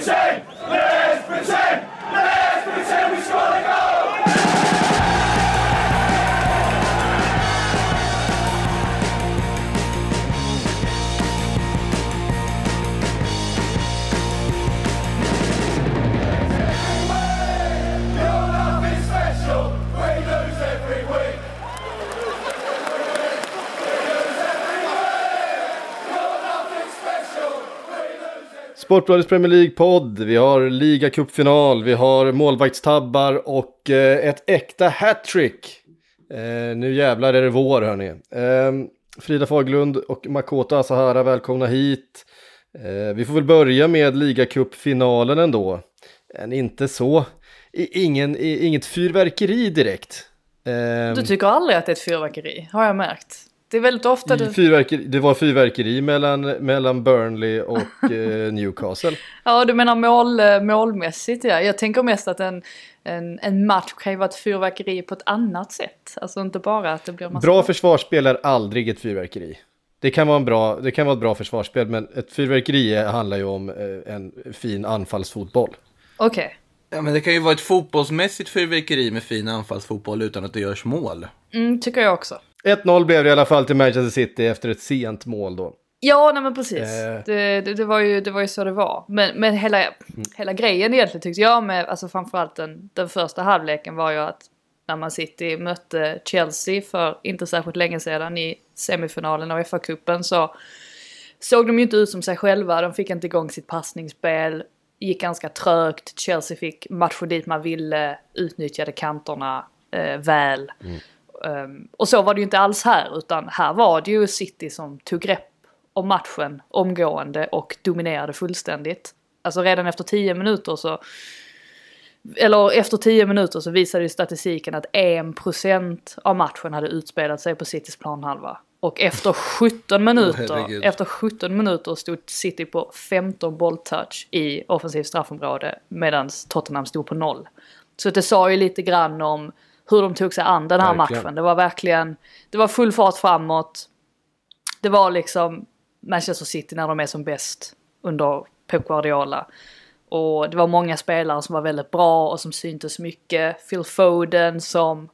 Insane! Sportbladets Premier League-podd, vi har ligacupfinal, vi har målvaktstabbar och eh, ett äkta hattrick. Eh, nu jävlar är det vår hörni. Eh, Frida Faglund och Makota Asahara, välkomna hit. Eh, vi får väl börja med ligacupfinalen ändå. En inte så, i, ingen, i, inget fyrverkeri direkt. Eh, Du tycker aldrig att det är ett fyrverkeri, har jag märkt. Det är väldigt ofta du... fyrverkeri, det var fyrverkeri mellan, mellan Burnley och eh, Newcastle. Ja, du menar mål, eh, målmässigt ja. Jag tänker mest att en, en, en match kan ju vara ett fyrverkeri på ett annat sätt. Alltså inte bara att det blir massa... Bra försvarsspel är aldrig ett fyrverkeri. Det kan, vara en bra, det kan vara ett bra försvarsspel, men ett fyrverkeri handlar ju om eh, en fin anfallsfotboll. Okej. Ja, men det kan ju vara ett fotbollsmässigt fyrverkeri med fin anfallsfotboll utan att det görs mål. Mm, tycker jag också. 1-0 blev det i alla fall till Manchester City efter ett sent mål då. Ja, nej men precis. Eh. Det, det, det, var ju, det var ju så det var. Men, men hela, hela grejen egentligen tyckte jag med, alltså framförallt den, den första halvleken var ju att när man City mötte Chelsea för inte särskilt länge sedan i semifinalen av FA-cupen så såg de ju inte ut som sig själva. De fick inte igång sitt passningsspel. Gick ganska trögt. Chelsea fick matcher dit man ville. Utnyttjade kanterna eh, väl. Um, och så var det ju inte alls här utan här var det ju City som tog grepp om matchen omgående och dominerade fullständigt. Alltså redan efter 10 minuter så eller efter 10 minuter så visade ju statistiken att 1% av matchen hade utspelat sig på Citys planhalva. Och efter 17 minuter, herregud. efter 17 minuter stod City på 15 bolltouch i offensivt straffområde medan Tottenham stod på noll. Så det sa ju lite grann om hur de tog sig an den här Verkligen. matchen. Det var verkligen, det var full fart framåt. Det var liksom Manchester City när de är som bäst under Pep Guardiola. Och det var många spelare som var väldigt bra och som syntes mycket. Phil Foden som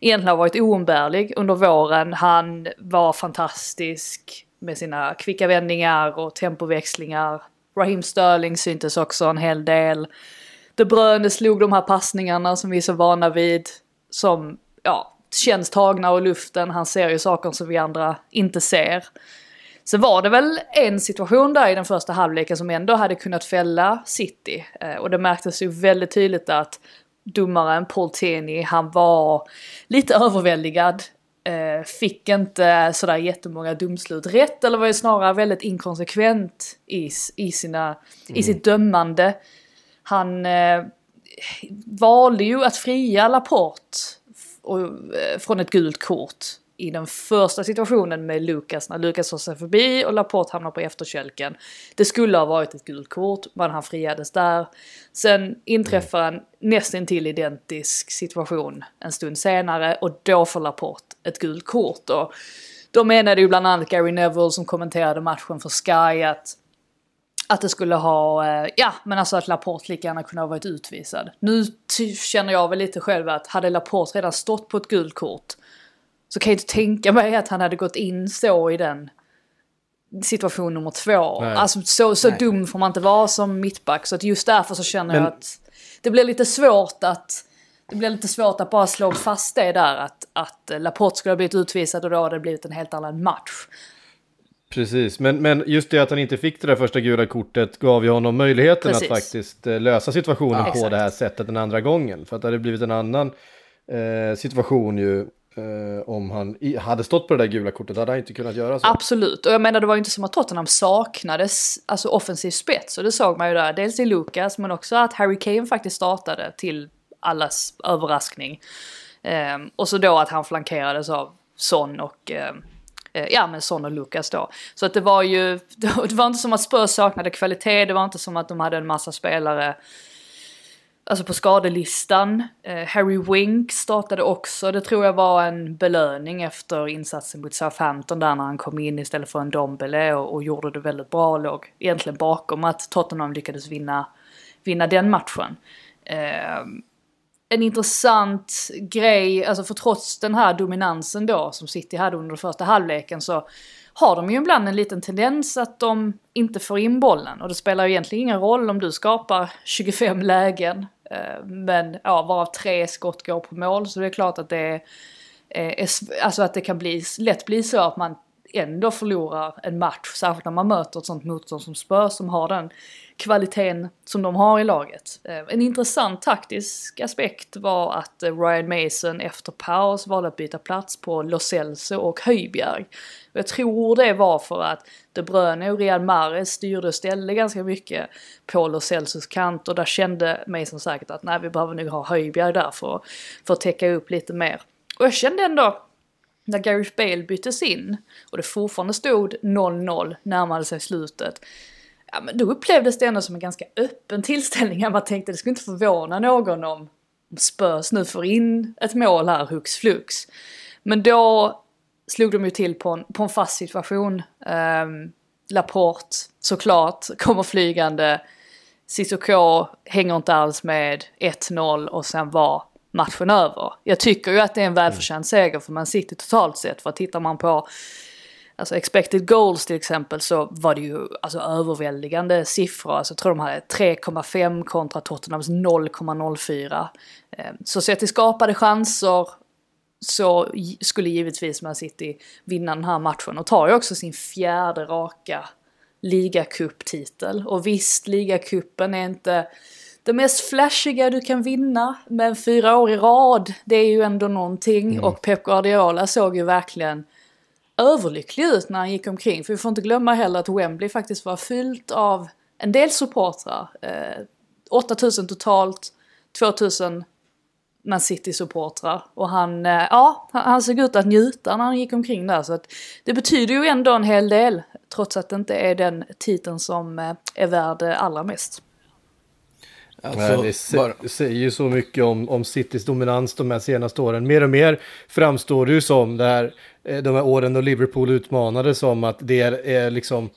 egentligen har varit oumbärlig under våren. Han var fantastisk med sina kvicka vändningar och tempoväxlingar. Raheem Sterling syntes också en hel del. De Bruyne slog de här passningarna som vi är så vana vid. Som, ja, känns tagna ur luften. Han ser ju saker som vi andra inte ser. Så var det väl en situation där i den första halvleken som ändå hade kunnat fälla City. Eh, och det märktes ju väldigt tydligt att domaren Paul Tierney, han var lite överväldigad. Eh, fick inte sådär jättemånga domslut rätt eller var ju snarare väldigt inkonsekvent i, i, sina, i sitt dömande. Han eh, valde ju att fria Laporte eh, från ett gult kort i den första situationen med Lukas när Lukas tar sig förbi och Laporte hamnar på efterkälken. Det skulle ha varit ett gult kort men han friades där. Sen inträffar en nästintill identisk situation en stund senare och då får Laporte ett gult kort. Och då menade ju bland annat Gary Neville som kommenterade matchen för Sky att att det skulle ha, eh, ja men alltså att Laporte lika gärna kunde ha varit utvisad. Nu känner jag väl lite själv att hade Laporte redan stått på ett gult kort så kan jag inte tänka mig att han hade gått in så i den situation nummer två. Nej. Alltså så, så Nej. dum får man inte vara som mittback så att just därför så känner jag Men- att det blir lite svårt att det blir lite svårt att bara slå fast det där att, att Laporte skulle ha blivit utvisad och då hade det blivit en helt annan match. Precis, men, men just det att han inte fick det där första gula kortet gav ju honom möjligheten Precis. att faktiskt eh, lösa situationen Ja. på Exakt. det här sättet den andra gången. För att det hade blivit en annan eh, situation ju eh, om han hade stått på det där gula kortet hade han inte kunnat göra så. Absolut, och jag menar det var ju inte som att Tottenham saknades alltså offensiv spets och det såg man ju där. Dels i Lucas men också att Harry Kane faktiskt startade till allas överraskning. Ehm, och så då att han flankerades av Son och eh, Eh, ja men Son och Lucas då. Så att det var ju, det var inte som att Spurs saknade kvalitet, det var inte som att de hade en massa spelare alltså på skadelistan. Eh, Harry Wink startade också, det tror jag var en belöning efter insatsen mot Southampton där när han kom in istället för en Dombele och, och gjorde det väldigt bra låg egentligen bakom att Tottenham lyckades vinna, vinna den matchen. Eh, en intressant grej, alltså för trots den här dominansen då som City hade under första halvleken så har de ju ibland en liten tendens att de inte får in bollen. Och det spelar ju egentligen ingen roll om du skapar 25 lägen. Eh, men ja, varav tre skott går på mål. Så det är klart att det är, eh, är alltså att det kan bli, lätt bli så att man ändå förlorar en match. Särskilt när man möter ett sånt motstånd som Spurs som har den kvaliteten som de har i laget. Eh, en intressant taktisk aspekt var att eh, Ryan Mason efter paus valde att byta plats på Lo Celso och Höjbjerg. Jag tror det var för att De Bruyne och Riyad Mahrez styrde och ställde ganska mycket på Lo Celsos kant och där kände Mason säkert att nej vi behöver nog ha Höjbjerg där för, för att täcka upp lite mer. Och jag kände ändå när Gareth Bale byttes in och det fortfarande stod 0-0 närmade sig slutet ja, men då upplevdes det ändå som en ganska öppen tillställning. Man tänkte det skulle inte förvåna någon om Spurs nu får in ett mål här hux flux. Men då slog de ju till på en, på en fast situation. Um, Laporte såklart kommer flygande. Cissoko hänger inte alls med 1-0 och sen var matchen över. Jag tycker ju att det är en välförtjänt seger för Man City totalt sett. För tittar man på Alltså expected goals till exempel så var det ju alltså överväldigande siffror. Alltså jag tror de hade 3,5 kontra Tottenhams 0,04. Ehm, så sett till skapade chanser så skulle givetvis Man City vinna den här matchen och tar ju också sin fjärde raka ligacuptitel. Och visst, ligacupen är inte det mest flashiga du kan vinna, men fyra år i rad, det är ju ändå någonting. Mm. Och Pep Guardiola såg ju verkligen överlycklig ut när han gick omkring. För vi får inte glömma heller att Wembley faktiskt var fyllt av en del supportrar. Eh, 8000 totalt, 2000 Man City-supportrar. Och han, eh, ja, han såg ut att njuta när han gick omkring där. Så att det betyder ju ändå en hel del. Trots att det inte är den titeln som eh, är värd allra mest. Alltså, det, bara... säger ju så mycket om, om Citys dominans de här senaste åren. Mer och mer framstår det ju som det här, eh, de här åren då Liverpool utmanade som att det är, är liksom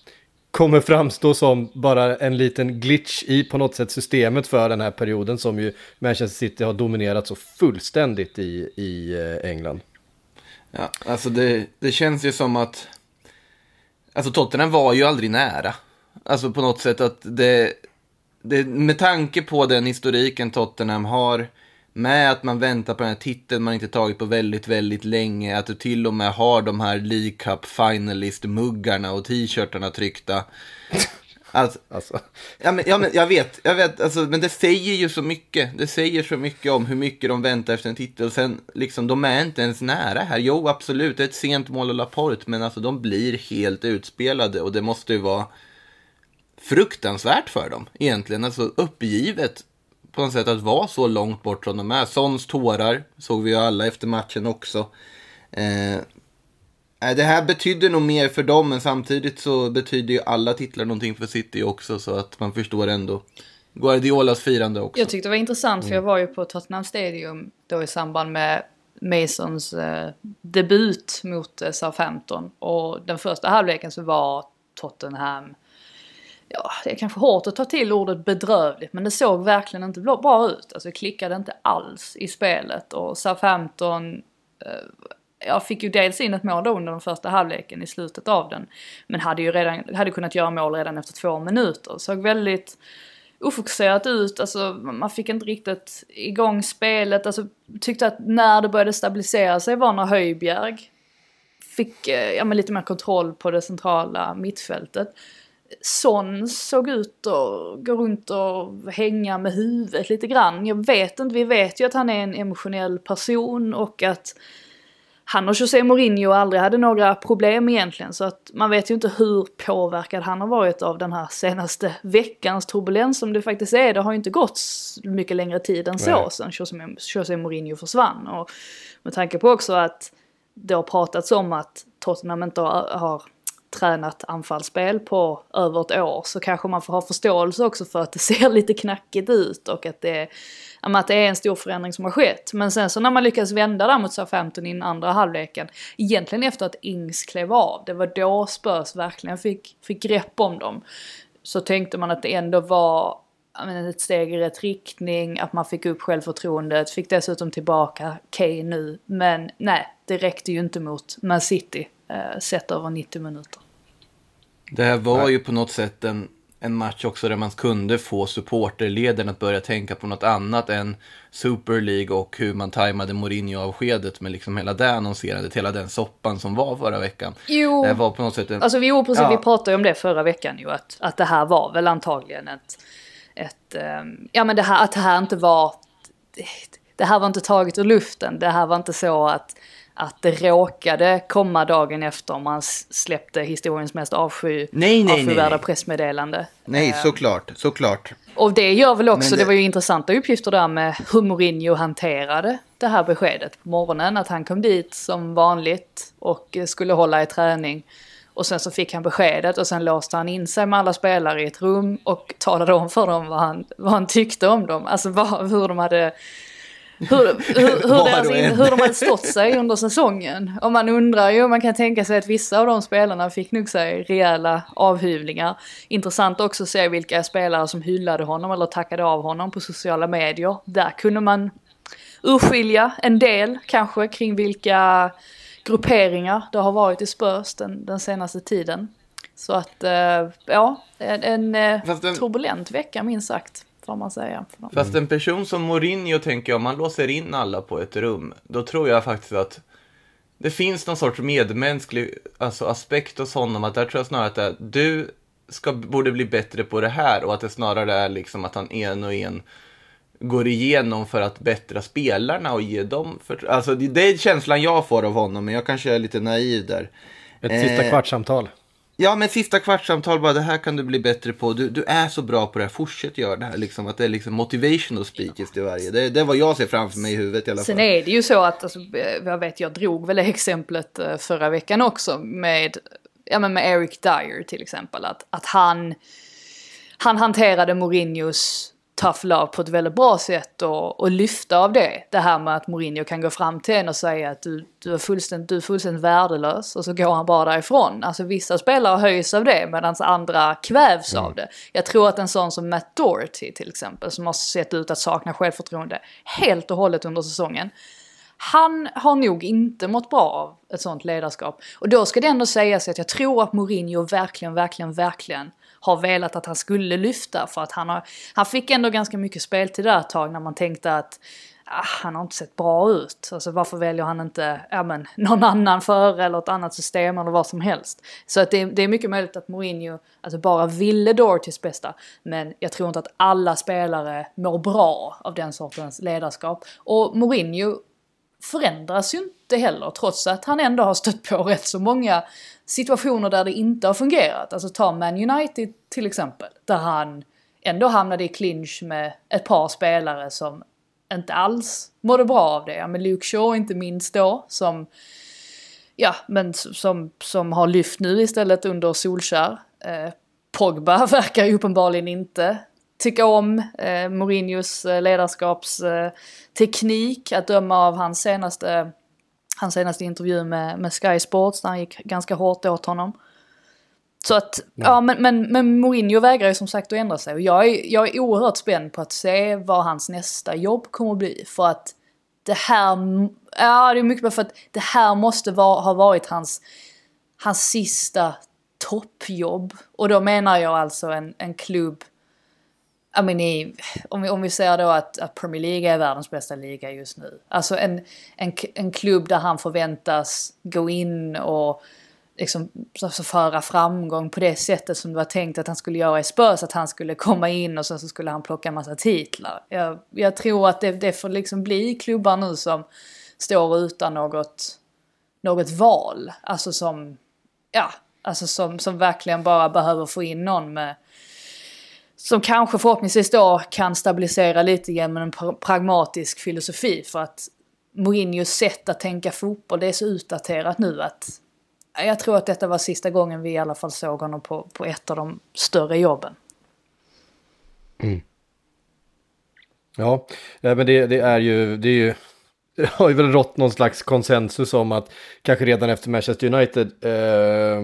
kommer framstå som bara en liten glitch i på något sätt systemet för den här perioden som ju Manchester City har dominerat så fullständigt i, i eh, England. Ja, alltså det, det känns ju som att Alltså Tottenham var ju aldrig nära. Alltså på något sätt att det, det, med tanke på den historiken Tottenham har med att man väntar på den här titeln man inte tagit på väldigt, väldigt länge. Att du till och med har de här League Cup finalist-muggarna och t-shirtarna tryckta. Alltså, alltså. Ja, men, ja, men jag vet, jag vet alltså, men det säger ju så mycket. Det säger så mycket om hur mycket de väntar efter en titel. Och sen, liksom, de är inte ens nära här. Jo, absolut, det är ett sent mål av Laporte, men alltså de blir helt utspelade och det måste ju vara fruktansvärt för dem egentligen. Alltså uppgivet på något sätt att vara så långt bort som de är. Sons tårar såg vi ju alla efter matchen också. Eh, det här betyder nog mer för dem, men samtidigt så betyder ju alla titlar någonting för City också, så att man förstår ändå Guardiolas firande också. Jag tyckte det var intressant, för jag var ju på Tottenham Stadium då i samband med Masons eh, debut mot eh, Southampton. Och den första halvleken så var Tottenham ja, det är kanske hårt att ta till ordet bedrövligt, men det såg verkligen inte bra ut. Alltså det klickade inte alls i spelet och Southampton eh, jag fick ju dels in ett mål då under den första halvleken i slutet av den. Men hade ju redan, hade kunnat göra mål redan efter två minuter. Såg väldigt ofokuserat ut, alltså man fick inte riktigt igång spelet. Alltså tyckte att när det började stabilisera sig var när Höjbjerg fick eh, ja, men lite mer kontroll på det centrala mittfältet. Son såg ut att gå runt och hänga med huvudet lite grann. Jag vet inte, vi vet ju att han är en emotionell person och att han och José Mourinho aldrig hade några problem egentligen. Så att man vet ju inte hur påverkad han har varit av den här senaste veckans turbulens som det faktiskt är. Det har ju inte gått mycket längre tid än så Nej. José, José Mourinho försvann. Och med tanke på också att det har pratats om att Tottenham inte har tränat anfallsspel på över ett år så kanske man får ha förståelse också för att det ser lite knackigt ut och att det, att det är en stor förändring som har skett. Men sen så när man lyckas vända där mot Southampton i den andra halvleken, egentligen efter att Ings klev av, det var då Spurs verkligen fick, fick grepp om dem. Så tänkte man att det ändå var menar, ett steg i rätt riktning, att man fick upp självförtroendet, fick dessutom tillbaka Kane nu. Men nej, det räckte ju inte mot Man City eh, sett över 90 minuter. Det här var ju på något sätt en, en match också där man kunde få supporterleden att börja tänka på något annat än Super League och hur man tajmade Mourinho-avskedet med liksom hela det annonserandet, hela den soppan som var förra veckan. Jo, Det var på något sätt en... alltså vi, precis, Ja. vi pratade ju om det förra veckan ju, att, att det här var väl antagligen ett, ett ehm, ja men det här, att det här inte var, det, här var inte taget ur luften, det här var inte så att att det råkade komma dagen efter man släppte historiens mest avsky, Nej, nej, avskyvärda nej. pressmeddelande. Nej, såklart, såklart. Och det gör väl också, det... det- var ju intressanta uppgifter där med hur Mourinho hanterade det här beskedet på morgonen. Att han kom dit som vanligt och eh, skulle hålla i träning. Och sen så fick han beskedet och sen låste han in sig med alla spelare i ett rum och talade om för dem vad han, vad han tyckte om dem. Alltså vad, hur de hade... Hur, hur, hur, deras, in, hur de hade stått sig under säsongen. Och man undrar ju, man kan tänka sig att vissa av de spelarna fick nog sig rejäla avhyvlingar. Intressant också att se vilka spelare som hyllade honom eller tackade av honom på sociala medier. Där kunde man urskilja en del kanske kring vilka grupperingar det har varit i Spurs den, den senaste tiden. Så att, eh, ja, en, en eh, den- turbulent vecka minst sagt, får man säga. Fast en person som Mourinho tänker jag, om man låser in alla på ett rum, då tror jag faktiskt att det finns någon sorts medmänsklig alltså, aspekt hos honom. Att där tror jag snarare att det är, du ska, borde bli bättre på det här och att det snarare är liksom att han en och en går igenom för att bättra spelarna och ge dem för, Alltså det, det är känslan jag får av honom, men jag kanske är lite naiv där. Ett sista Eh, kvartssamtal. Ja, men sista kvartssamtal bara, det här kan du bli bättre på. Du, du är så bra på det här, fortsätt göra det här. Liksom, att det är liksom motivational speeches till varje. Det, det är vad jag ser framför mig i huvudet i alla fall. Sen är det ju så att, alltså, jag vet, jag drog väl det exemplet eh, förra veckan också med, ja men med Eric Dyer till exempel. Att, att han, han hanterade Mourinhos tough love på ett väldigt bra sätt och, och lyfta av det. Det här med att Mourinho kan gå fram till en och säga att du, du, är, fullständigt, du är fullständigt värdelös och så går han bara därifrån. Alltså vissa spelare höjs av det medan andra kvävs av det. Jag tror att en sån som Matt Doherty till exempel som har sett ut att sakna självförtroende helt och hållet under säsongen. Han har nog inte mått bra av ett sånt ledarskap. Och då ska det ändå sägas att jag tror att Mourinho verkligen, verkligen, verkligen har velat att han skulle lyfta. För att han, har, han fick ändå ganska mycket speltid där ett tag när man tänkte att ah, han har inte sett bra ut. Alltså varför väljer han inte ja, men, någon annan före eller ett annat system eller vad som helst. Så att det, det är mycket möjligt att Mourinho alltså, bara ville Dortys bästa. Men jag tror inte att alla spelare mår bra av den sortens ledarskap. Och Mourinho förändras ju inte heller trots att han ändå har stött på rätt så många situationer där det inte har fungerat. Alltså ta Man United till exempel, där han ändå hamnade i clinch med ett par spelare som inte alls mådde bra av det. Ja, men Luke Shaw inte minst då, som ja, men som, som har lyft nu istället under Solskär. Eh, Pogba verkar ju uppenbarligen inte tycka om eh, Mourinhos eh, ledarskapsteknik, eh, att döma av hans senaste, hans senaste intervju med, med Sky Sports, där han gick ganska hårt åt honom. Så att, ja men, men, men Mourinho vägrar ju som sagt att ändra sig och jag är, jag är oerhört spänd på att se vad hans nästa jobb kommer att bli. För att det här, ja det är mycket bara för att det här måste vara, ha varit hans, hans sista toppjobb. Och då menar jag alltså en, en klubb, i mean, i- om, vi, om vi säger då att, att Premier League är världens bästa liga just nu. Alltså en, en, en klubb där han förväntas gå in och liksom, alltså föra framgång på det sättet som det var tänkt att han skulle göra i Spurs. Att han skulle komma in och sen så skulle han plocka en massa titlar. Jag, jag tror att det, det får liksom bli klubbar nu som står utan något, något val. Alltså som, ja, alltså som, som verkligen bara behöver få in någon med som kanske förhoppningsvis då kan stabilisera lite grann med en pragmatisk filosofi för att Mourinhos sätt att tänka fotboll det är så utdaterat nu att Jag tror att detta var sista gången vi i alla fall såg honom på, på ett av de större jobben. Mm. Ja, men det, det är ju, det är ju, det har ju väl rått någon slags konsensus om att kanske redan efter Manchester United eh,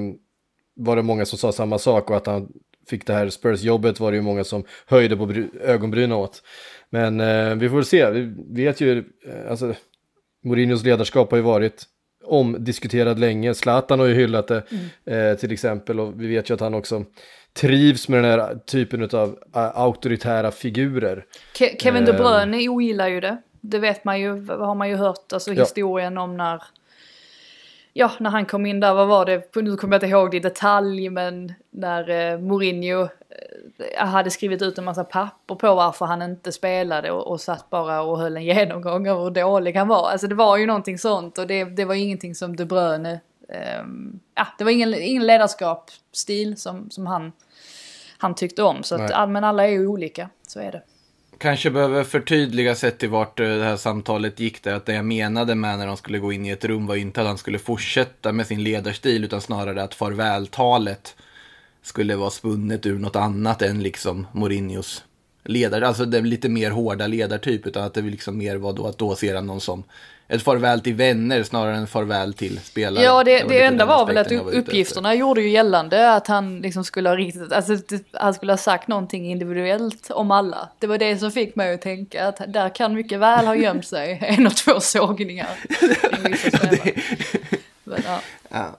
var det många som sa samma sak och att han fick det här Spurs-jobbet var det ju många som höjde på bry- ögonbrynen åt. Men eh, vi får väl se, vi vet ju, eh, alltså Mourinhos ledarskap har ju varit omdiskuterad länge. Zlatan har ju hyllat det eh, till exempel och vi vet ju att han också trivs med den här typen av uh, auktoritära figurer. Ke- Kevin De Ehm. Bruyne ogillar ju det. Det vet man ju, har man ju hört, alltså Ja. historien om när Ja, när han kom in där, vad var det? Nu kommer jag inte ihåg det i detalj, men när eh, Mourinho eh, hade skrivit ut en massa papper på varför han inte spelade och, och satt bara och höll en genomgång av hur dålig han var. Alltså det var ju någonting sånt och det, det var ingenting som De Bruyne, ehm, ja, det var ingen, ingen ledarskapsstil som, som han, han tyckte om. Så att, men alla är ju olika, så är det. Kanske behöver förtydliga sett till vart eh, det här samtalet gick där. Att det jag menade med när de skulle gå in i ett rum var inte att han skulle fortsätta med sin ledarstil utan snarare att farvältalet skulle vara spunnet ur något annat än liksom Mourinhos ledare. Alltså den lite mer hårda ledartyp utan att det liksom mer var då att då ser han någon som ett farväl till vänner snarare än farväl till spelare. Ja, det, var det lite enda var väl att efter. uppgifterna gjorde ju gällande att han liksom skulle ha riktigt, alltså det- han skulle ha sagt någonting individuellt om alla. Det var det som fick mig att tänka att där kan mycket väl ha gömt sig en och två sågningar. Men, ja. Ja.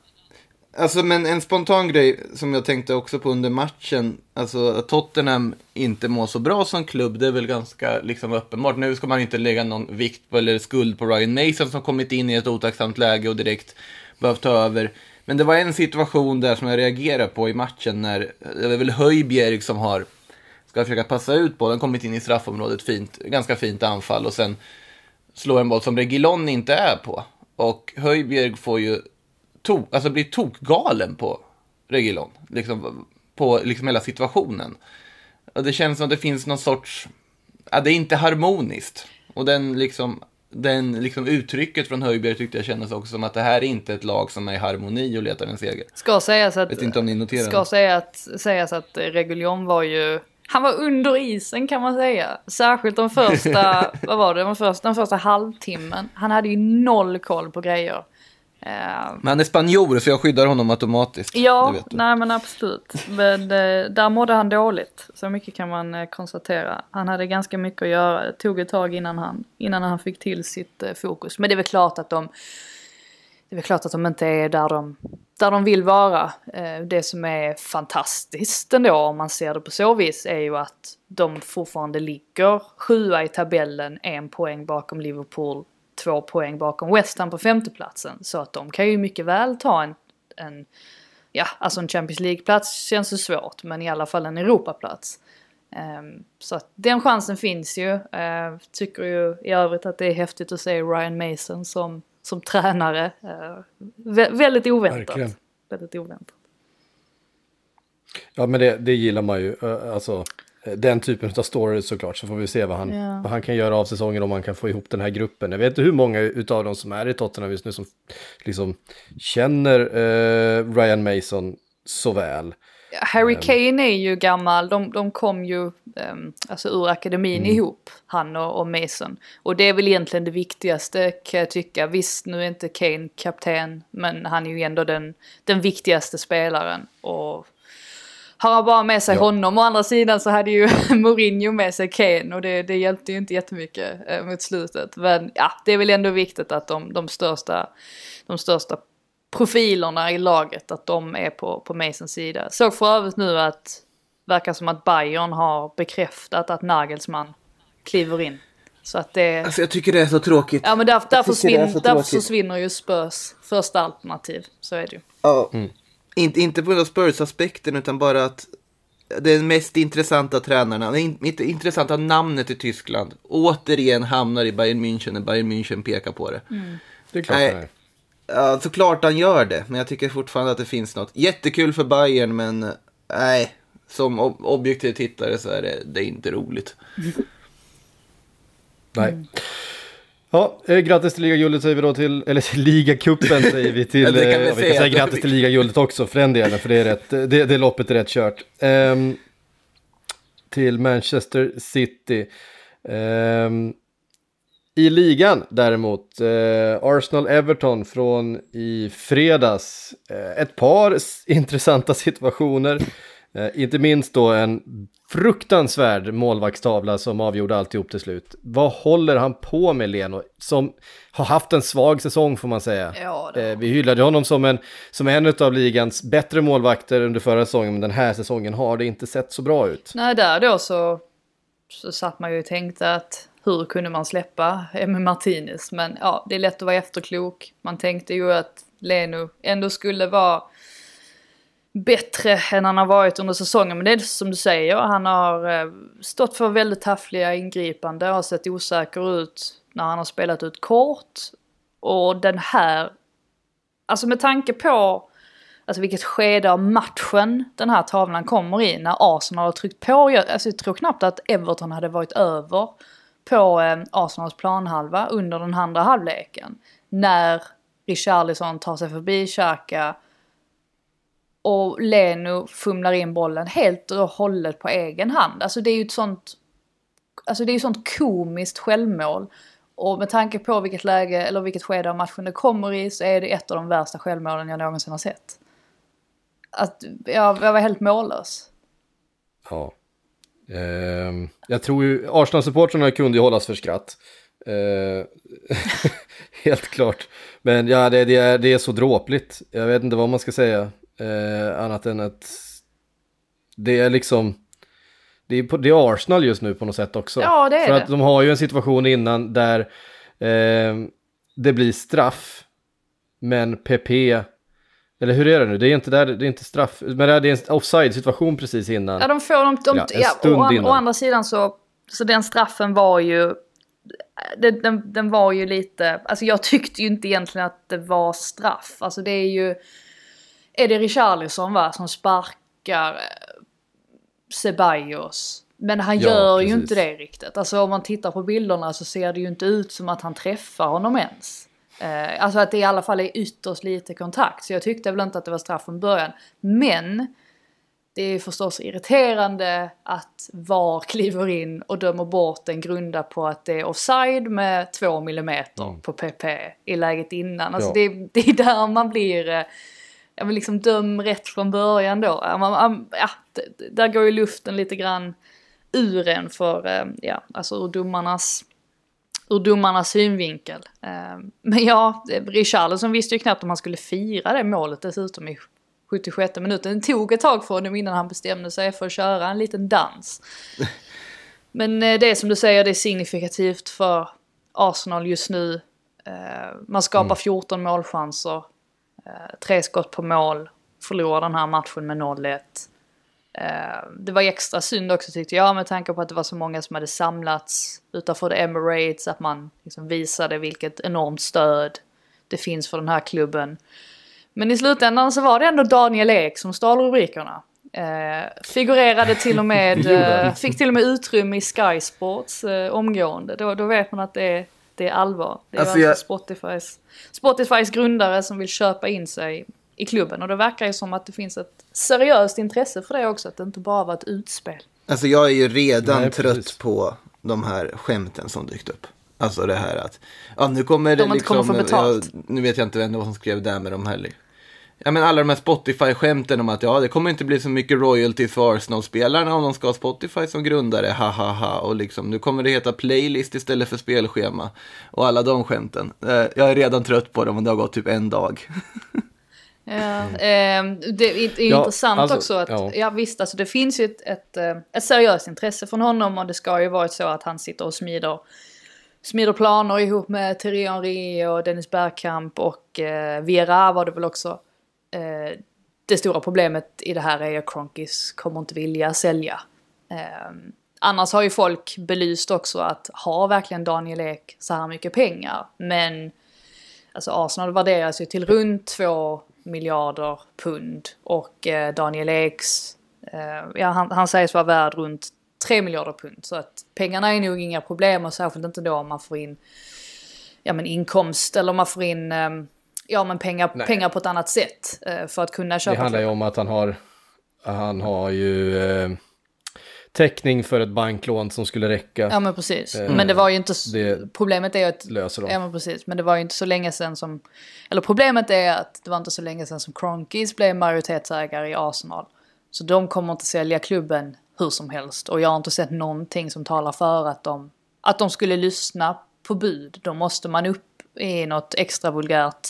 Alltså men en spontan grej som jag tänkte också på under matchen. Alltså att Tottenham inte mår så bra som klubb. Det är väl ganska liksom uppenbart. Nu ska man inte lägga någon vikt på eller skuld på Ryan Mason som kommit in i ett otacksamt läge och direkt behövt ta över. Men det var en situation där som jag reagerade på i matchen när det är väl Höjbjerg som har ska försöka passa ut bollen, kommit in i straffområdet fint, ganska fint anfall och sen slår en boll som Regilon inte är på. Och Höjbjerg får ju to, alltså blir tokgalen på Regilon, liksom, på liksom hela situationen. Och det känns som att det finns någon sorts, ja, det är inte harmoniskt. Och den liksom, den liksom uttrycket från Höjbjerg tyckte jag kändes också som att det här är inte ett lag som är i harmoni och letar en seger. Ska sägas att, Vet inte om ni noterar ska säga att, sägas att Reguljon var ju, han var under isen kan man säga. Särskilt de första, vad var det, den första, den första halvtimmen. Han hade ju noll koll på grejer. Eh, Men han är spanjor så jag skyddar honom automatiskt. Ja, nej men absolut. Men eh, där mådde han dåligt. Så mycket kan man eh, konstatera. Han hade ganska mycket att göra. Det tog ett tag innan han, innan han fick till sitt fokus. Men det är väl klart att de det är väl klart att de inte är där de, där de vill vara. Det som är fantastiskt ändå om man ser det på så vis är ju att de fortfarande ligger sjua i tabellen, en poäng bakom Liverpool, två poäng bakom West Ham på femteplatsen. Så att de kan ju mycket väl ta en, en ja, alltså en Champions League-plats känns ju svårt, men i alla fall en Europaplats. Ehm, så att den chansen finns ju. Uh, tycker ju i övrigt att det är häftigt att se Ryan Mason som, som tränare. Uh, vä- väldigt oväntat. Verkligen. Väldigt oväntat. Ja, men det, det gillar man ju. Eh, Alltså, den typen av stories såklart. Så får vi se vad han, Ja. vad han kan göra av säsongen om han kan få ihop den här gruppen. Jag vet inte hur många utav dem som är i Tottenham just nu som liksom känner eh, Ryan Mason så väl. Harry Kane är ju gammal, de, de kom ju ehm, alltså ur akademin ihop, han och, och Mason. Och det är väl egentligen det viktigaste kan jag tycka. Visst, nu är inte Kane kapten, men han är ju ändå den, den viktigaste spelaren. Och har han bara med sig Ja. honom, å andra sidan så hade ju Mourinho med sig Kane och det, det hjälpte ju inte jättemycket eh, mot slutet. Men ja, det är väl ändå viktigt att de, de största, de största profilerna i laget, att de är på, på Masons sida. Såg för övrigt nu att verkar som att Bayern har bekräftat att Nagelsmann kliver in. Så att det... Alltså jag tycker det är så tråkigt. Ja men där, där, tycker det är försvinn, så där försvinner ju Spurs första alternativ. Så är det ju. Ja. Inte, inte på grund av Spurs-aspekten utan bara att den mest intressanta tränarna, det in- intressanta namnet i Tyskland, återigen hamnar i Bayern München när Bayern München pekar på det. Det är klart Nej. är. Ja, såklart han gör det, men jag tycker fortfarande att det finns något. Jättekul för Bayern, men nej, som ob- objektiv tittare så är det, det är inte roligt. Nej. Ja, eh, grattis till ligaguldet säger vi då till, eller till ligacupen säger vi till, Ja, vi eh, vi säga. kan säga grattis till ligaguldet också för den delen, för det är rätt, det, det loppet är rätt kört. Ehm, till Manchester City. Ehm, I ligan däremot, eh, Arsenal-Everton från i fredags. Eh, ett par intressanta situationer. Eh, inte minst då en fruktansvärd målvaktstavla som avgjorde alltihop till slut. Vad håller han på med Leno? Som har haft en svag säsong får man säga. Ja, Eh, vi hyllade honom som en, som en av ligans bättre målvakter under förra säsongen, men den här säsongen har det inte sett så bra ut. Nej, där då så, så satt man ju och tänkte att hur kunde man släppa Emi Martinez? Men ja, det är lätt att vara efterklok. Man tänkte ju att Leno ändå skulle vara bättre än han har varit under säsongen. Men det är som du säger, han har eh, stått för väldigt taffliga ingripanden, har sett osäker ut när han har spelat ut kort. Och den här, alltså med tanke på alltså vilket skede av matchen den här tavlan kommer i när Arsenal har tryckt på. Jag, alltså jag tror knappt att Everton hade varit över på eh, Arsenals planhalva under den andra halvleken. När Richarlison tar sig förbi Xhaka och Leno fumlar in bollen helt och hållet på egen hand. Alltså det är ju ett sånt, alltså det är ju sånt komiskt självmål. Och med tanke på vilket läge eller vilket skede av matchen det kommer i så är det ett av de värsta självmålen jag någonsin har sett. Att jag, jag var helt mållös. Ja. Eh, jag tror ju Arsenal-supportrarna kunde ju hållas för skratt. Eh, helt klart. Men ja, det, det, är, det är så dråpligt. Jag vet inte vad man ska säga. Eh, annat än att det är liksom... Det är, på, det är Arsenal just nu på något sätt också. Ja, det är För det. att de har ju en situation innan där ehm, det blir straff. Men PP... Eller hur är det nu? Det är inte där, det är inte straff. Men det är en offside situation precis innan. Ja, de får de... de Ja, ja, en stund å, an, innan. å andra sidan så, så den straffen var ju... Den, den, den var ju lite... Alltså jag tyckte ju inte egentligen att det var straff. Alltså det är ju... Är det Richarlison va, som sparkar eh, Ceballos? Men han Ja, gör ju precis. inte det riktigt. Alltså om man tittar på bilderna så ser det ju inte ut som att han träffar honom ens. Eh, alltså att det i alla fall är ytterst lite kontakt. Så jag tyckte väl inte att det var straff från början. Men det är förstås irriterande att VAR kliver in och dömer bort en grunda på att det är offside med två millimeter på PP i läget innan. Alltså Ja. det, det är där man blir, eh, ja men liksom döm rätt från början då. Ja, där går ju luften lite grann ur en för, eh, ja, alltså ur domarnas ur domarnas synvinkel. Eh, Men ja, Richarlison visste ju knappt om han skulle fira det målet dessutom i 76 minuten. Det tog ett tag för honom innan han bestämde sig för att köra en liten dans. Men eh, det är som du säger, det är signifikativt för Arsenal just nu. Man skapar 14 målchanser, eh, tre skott på mål, förlorar den här matchen med 0-1. Eh, Det var extra synd också tyckte jag med tanke på att det var så många som hade samlats utanför The Emirates, att man liksom visade vilket enormt stöd det finns för den här klubben. Men i slutändan så var det ändå Daniel Ek som stal rubrikerna. Eh, figurerade till och med, eh, fick till och med utrymme i Sky Sports eh, omgående. Då, då vet man att det är, det är allvar. Det är Alltså, alltså, jag- Spotifys, Spotifys grundare som vill köpa in sig i klubben. Och det verkar ju som att det finns ett seriöst intresse för det också, att det inte bara var ett utspel. Alltså jag är ju redan Nej, trött på de här skämten som dykt upp. Alltså det här att, ja nu kommer det De liksom, kommer få betalt. Ja, nu vet jag inte vem det var som skrev där med de här. Ja men alla de här Spotify-skämten om att ja det kommer inte bli så mycket royalties för Arsenal-spelarna om de ska ha Spotify som grundare, ha ha ha. Och liksom nu kommer det heta playlist istället för spelschema. Och alla de skämten. Eh, Jag är redan trött på dem och det har gått typ en dag. Ja, ehm, det är, är Ja, intressant alltså, också att, ja. ja. visst, alltså det finns ju ett, ett, eh, ett seriöst intresse från honom och det ska ju vara så att han sitter och smider, smider planer ihop med Thierry Henry och Dennis Bergkamp och eh, Viera var det väl också. Eh, det stora problemet i det här är att Cronkis kommer inte vilja sälja. Eh, annars har ju folk belyst också att har verkligen Daniel Ek så här mycket pengar? Men Alltså Arsenal värderas ju till runt 2 miljarder pund och eh, Daniel Eks, eh, ja han, han sägs vara värd runt 3 miljarder pund. Så att pengarna är nog inga problem och särskilt inte då om man får in ja, men inkomst eller om man får in eh, ja, men pengar, Nej. pengar på ett annat sätt eh, för att kunna Det köpa handlar ju om att han har, han har ju eh, täckning för ett banklån som skulle räcka. Ja men precis. Eh, Men det var ju inte... det Problemet är ju att... löser de. Ja men precis. Men det var ju inte så länge sedan som... Eller problemet är att det var inte så länge sedan som Kronkis blev majoritetsägare i Arsenal. Så de kommer inte sälja klubben hur som helst. Och jag har inte sett någonting som talar för att de, att de skulle lyssna på bud. Då måste man upp i något extra vulgärt...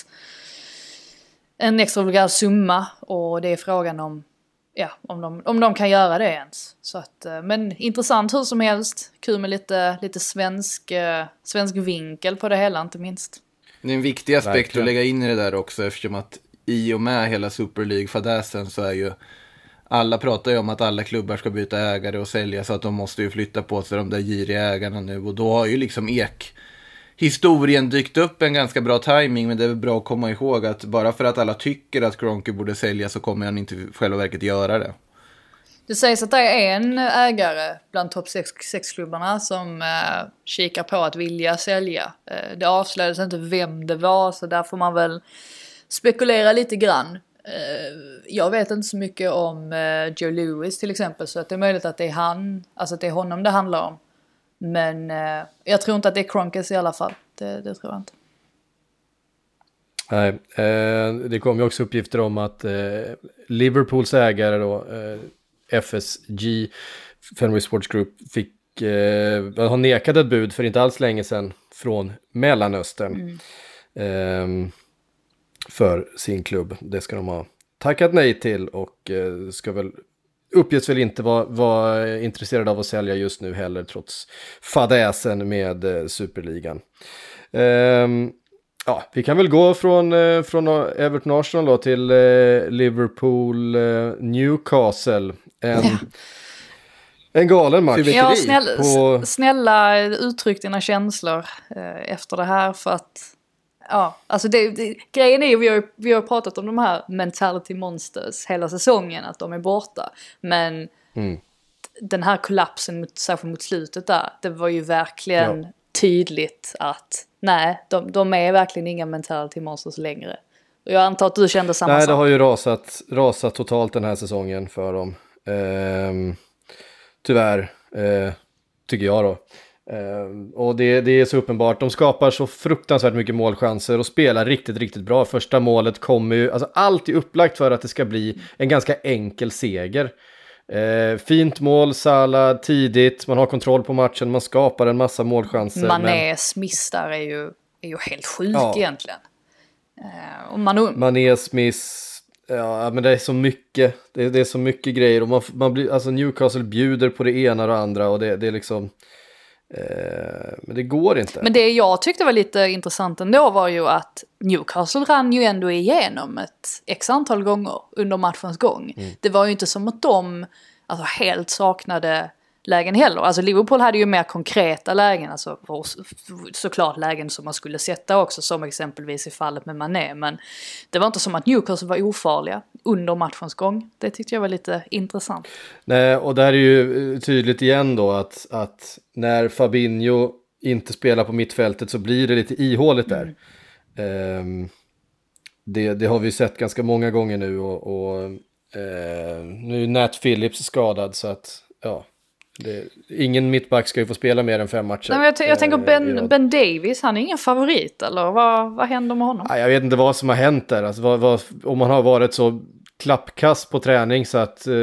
En extra vulgär summa. Och det är frågan om ja, om de, om de kan göra det ens. Så att, eh, men intressant hur som helst. Kul med lite, lite svensk, eh, svensk vinkel på det hela inte minst. Det är en viktig aspekt Verkligen. att lägga in i det där också eftersom att i och med hela Super League-fadäsen så är ju alla pratar ju om att alla klubbar ska byta ägare och sälja så att de måste ju flytta på sig de där giriga ägarna nu och då har ju liksom Ek historien dykt upp en ganska bra timing men det är väl bra att komma ihåg att bara för att alla tycker att Gronky borde sälja så kommer han inte i själva verket göra det. Det sägs att det är en ägare bland topp 6-klubbarna som eh, kikar på att vilja sälja. Eh, det avslöjades inte vem det var så där får man väl spekulera lite grann. Eh, jag vet inte så mycket om eh, Joe Lewis till exempel så att det är möjligt att det är han, alltså att det är honom det handlar om. Men eh, jag tror inte att det är Kronkes i alla fall. Det, det tror jag inte. Nej, eh, det kom ju också uppgifter om att eh, Liverpools ägare då, eh, FSG, Fenway Sports Group, fick, eh, har nekat ett bud för inte alls länge sedan från Mellanöstern. Eh, för sin klubb. Det ska de ha tackat nej till och eh, ska väl uppges väl inte vara, vara intresserade av att sälja just nu heller trots fadäsen med eh, superligan. Ehm, ja, vi kan väl gå från, eh, från Everton Arsenal då till eh, Liverpool eh, Newcastle. En, en galen match. Ja, snälla, på- snälla uttryck dina känslor eh, efter det här för att Ja, alltså det, det, grejen är ju, vi har, vi har pratat om de här mentality monsters hela säsongen, att de är borta. Men Mm. den här kollapsen, mot, särskilt mot slutet där, det var ju verkligen Ja. tydligt att nej, de, de är verkligen inga mentality monsters längre. Och jag antar att du kände samma Nej, det sak. har ju rasat, rasat totalt den här säsongen för dem. Ehm, tyvärr, eh, tycker jag då. Ehm, och det, det är så uppenbart, de skapar så fruktansvärt mycket målchanser och spelar riktigt, riktigt bra. Första målet kommer ju, alltså allt är upplagt för att det ska bli en ganska enkel seger. Eh, fint mål, Salah tidigt, man har kontroll på matchen, man skapar en massa målchanser. men- Manés miss där är ju, är ju helt sjuk Ja. egentligen. Eh, och man, Mané, Smith, ja men det är så mycket, det är, det är så mycket grejer och man, man blir, alltså Newcastle bjuder på det ena och det andra och det, det är liksom, men det går inte. Men det jag tyckte var lite intressant ändå var ju att Newcastle rann ju ändå igenom ett x antal gånger under matchens gång. Det var ju inte som att de alltså, helt saknade lägen heller. Alltså Liverpool hade ju mer konkreta lägen, alltså såklart lägen som man skulle sätta också, som exempelvis i fallet med Mané. Men det var inte som att Newcastle var ofarliga under matchens gång. Det tyckte jag var lite intressant. Nej, och där är ju eh, tydligt igen då att, att när Fabinho inte spelar på mittfältet så blir det lite ihåligt där. Ehm, det, det har vi sett ganska många gånger nu och, och eh, nu är Nat Phillips skadad så att ja, det, ingen mittback ska ju få spela mer än fem matcher. Nej, men jag, jag tänker eh, i ben, ben Davis, han är ingen favorit eller vad, vad händer med honom? Ja, Jag vet inte vad som har hänt där. Alltså, vad, vad, om man har varit så klappkast på träning så att eh,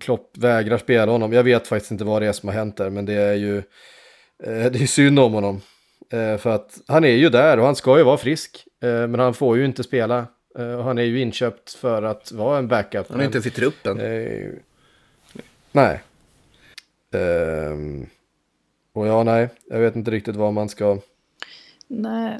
Klopp vägrar spela honom. Jag vet faktiskt inte vad det är som har hänt där, men det är ju eh, det är synd om honom. Eh, för att han är ju där och han ska ju vara frisk, eh, men han får ju inte spela. Eh, och han är ju inköpt för att vara en backup. Han är inte ens i truppen. Eh, nej. Ehm, och ja, nej, jag vet inte riktigt vad man ska... Nej,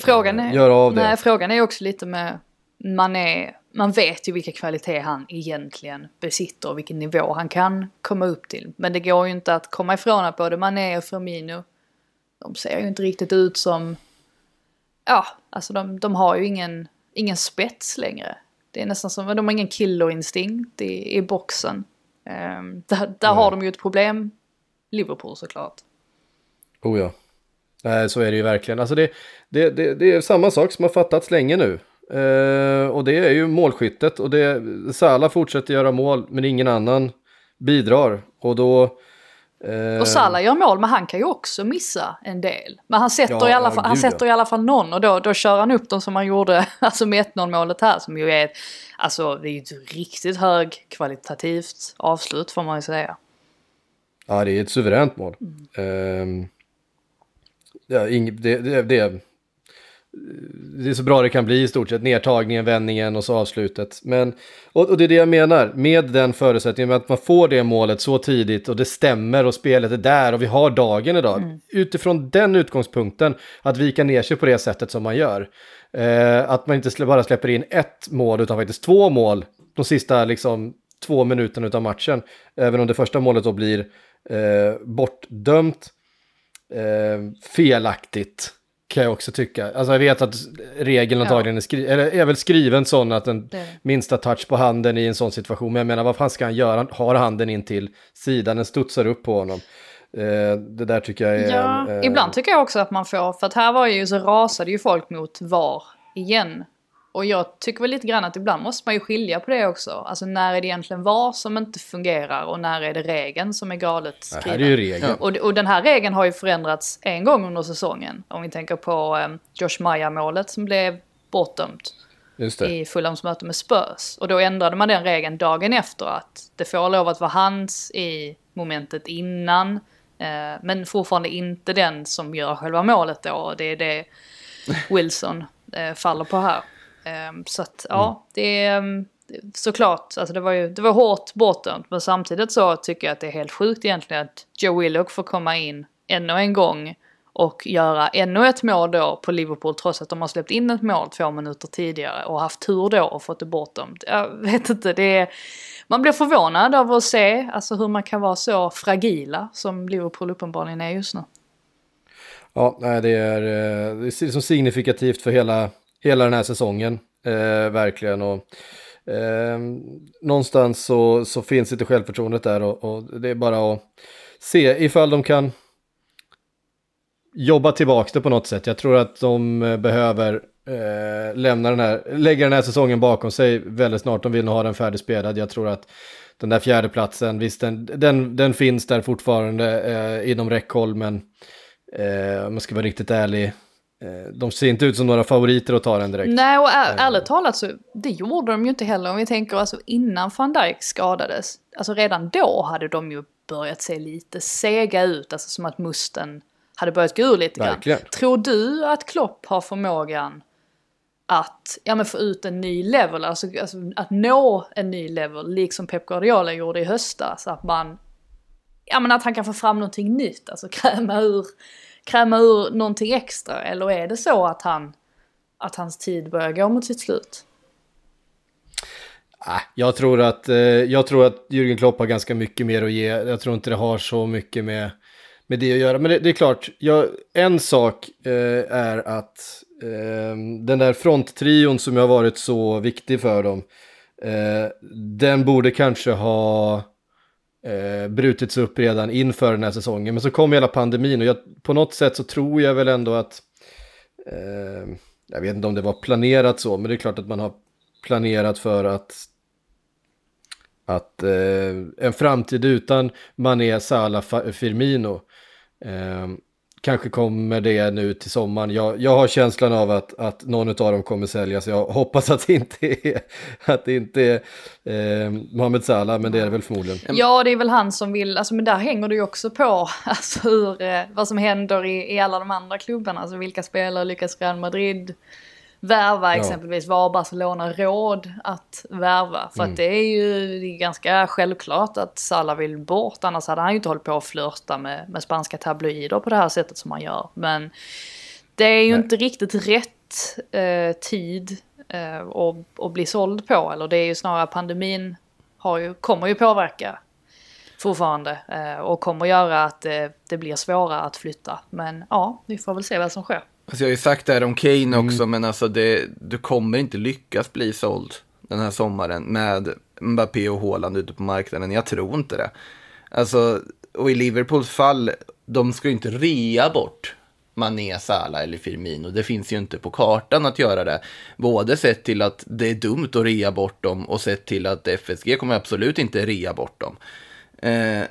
frågan är... Göra av det. Nej, frågan är också lite med... Man, är, man vet ju vilka kvaliteter han egentligen besitter och vilken nivå han kan komma upp till. Men det går ju inte att komma ifrån att både Mané och Firmino, de ser ju inte riktigt ut som... Ja, alltså de, de har ju ingen, ingen spets längre. Det är nästan som, de har ingen killerinstinkt i, i boxen. Um, där där har de ju ett problem, Liverpool såklart. Oh ja. Nej, så är det ju verkligen. Alltså det, det, det, det är samma sak som har fattats länge nu. Eh, och det är ju målskyttet och det, Sala fortsätter göra mål men ingen annan bidrar. Och då... eh, Och Salah gör mål men han kan ju också missa en del. Men han sätter, Ja, i, alla fall, han sätter i alla fall någon och då, då kör han upp dem som han gjorde alltså med 1-0 målet här som ju är alltså det är ju ett riktigt högkvalitativt avslut får man ju säga. Ja, det är ett suveränt mål. Ja, ing, det, det, det, det är så bra det kan bli i stort sett. Nedtagningen, vändningen och så avslutet. Men, och, och det är det jag menar med den förutsättningen med att man får det målet så tidigt och det stämmer och spelet är där och vi har dagen idag. Utifrån den utgångspunkten att vika ner sig på det sättet som man gör. Eh, att man inte bara släpper in ett mål utan faktiskt två mål de sista liksom, två minuterna av matchen. Även om det första målet då blir eh, bortdömt. Eh, felaktigt kan jag också tycka. Alltså jag vet att regeln Ja. antagligen är, skri- eller är väl skriven sån att den Det- minsta touch på handen i en sån situation. Men jag menar vad fan ska han göra? Han har handen in till sidan, den studsar upp på honom. Eh, det där tycker jag är... Ja, eh, ibland tycker jag också att man får, för att här var ju så rasade ju folk mot VAR igen. Och jag tycker väl lite grann att ibland måste man ju skilja på det också. Alltså när är det egentligen VAR som inte fungerar och när är det regeln som är galet Det skriven. här är ju regeln. Och, och den här regeln har ju förändrats en gång under säsongen. Om vi tänker på um, Josh Maja-målet som blev bortdömt det. i Fulhams möte med Spurs. Och då ändrade man den regeln dagen efter att det får lov att vara hands i momentet innan. Eh, men fortfarande inte den som gör själva målet då. Och det är det Wilson eh, faller på här. Eh, så att ja, det är mm, såklart, alltså det var ju det var hårt bortdömt. Men samtidigt så tycker jag att det är helt sjukt egentligen att Joe Willock får komma in ännu en gång och göra ännu ett mål då på Liverpool trots att de har släppt in ett mål två minuter tidigare och haft tur då och fått det bortdömt. Jag vet inte, det är... Man blir förvånad över att se alltså hur man kan vara så fragila som Liverpool uppenbarligen är just nu. Ja, nej, det är, eh, det är liksom signifikativt för hela, hela den här säsongen. Eh, verkligen. Och, eh, någonstans så, så finns inte självförtroendet där och, och det är bara att se ifall de kan jobba tillbaka det på något sätt. Jag tror att de eh, behöver eh, lämna den här, lägga den här säsongen bakom sig väldigt snart. De vill nog ha den färdigspelad. Jag tror att den där fjärde platsen, visst den, den, den finns där fortfarande eh, inom räckhåll, men eh, om man ska vara riktigt ärlig, de ser inte ut som några favoriter att ta den direkt. Nej, och är, ärligt talat så det gjorde de ju inte heller. Om vi tänker alltså innan van Dijk skadades. Alltså redan då hade de ju börjat se lite sega ut. Alltså som att musten hade börjat gå ur lite grann. Verkligen. Tror du att Klopp har förmågan att ja, men få ut en ny level, alltså, alltså att nå en ny level, liksom Pep Guardiola gjorde i höstas. Att man, ja men att han kan få fram någonting nytt, alltså kräma ur, kräma ur någonting extra. Eller är det så att han, att hans tid börjar gå mot sitt slut? Ah, jag tror, att, eh, jag tror att Jürgen Klopp har ganska mycket mer att ge. Jag tror inte det har så mycket med, med det att göra. Men det, det är klart, jag, en sak eh, är att ehm, den där fronttrion som har varit så viktig för dem, eh, den borde kanske ha eh, brutits upp redan inför den här säsongen. Men så kom hela pandemin och jag, på något sätt så tror jag väl ändå att, eh, jag vet inte om det var planerat så, men det är klart att man har planerat för att att eh, en framtid utan Mané, Salah, Firmino eh, kanske kommer det nu till sommaren. Jag, jag har känslan av att, att någon av dem kommer säljas. Jag hoppas att det inte är, att det inte är eh, Mohamed Salah, men det är det väl förmodligen. Ja, det är väl han som vill, alltså men där hänger det ju också på alltså hur, eh, vad som händer i, i alla de andra klubbarna. Alltså vilka spelare lyckas Real Madrid värva Ja. exempelvis? Vad har Barcelona råd att värva? För Mm. att det är ju det är ganska självklart att Salah vill bort. Annars hade han ju inte hållit på att flörta med, med spanska tabloider på det här sättet som han gör. Men det är ju Nej. inte riktigt rätt eh, tid eh, att, att bli såld på. Eller det är ju snarare pandemin har ju, kommer ju påverka fortfarande. Eh, och kommer göra att eh, det blir svårare att flytta. Men ja, vi får väl se vad som sker. Alltså jag har ju sagt det här om Kane också, men alltså det, du kommer inte lyckas bli såld den här sommaren med Mbappé och Haaland ute på marknaden. Jag tror inte det. Alltså, och i Liverpools fall, de ska ju inte rea bort Mané, Salah eller Firmino. Det finns ju inte på kartan att göra det. Både sett till att det är dumt att rea bort dem och sett till att FSG kommer absolut inte rea bort dem. Eh,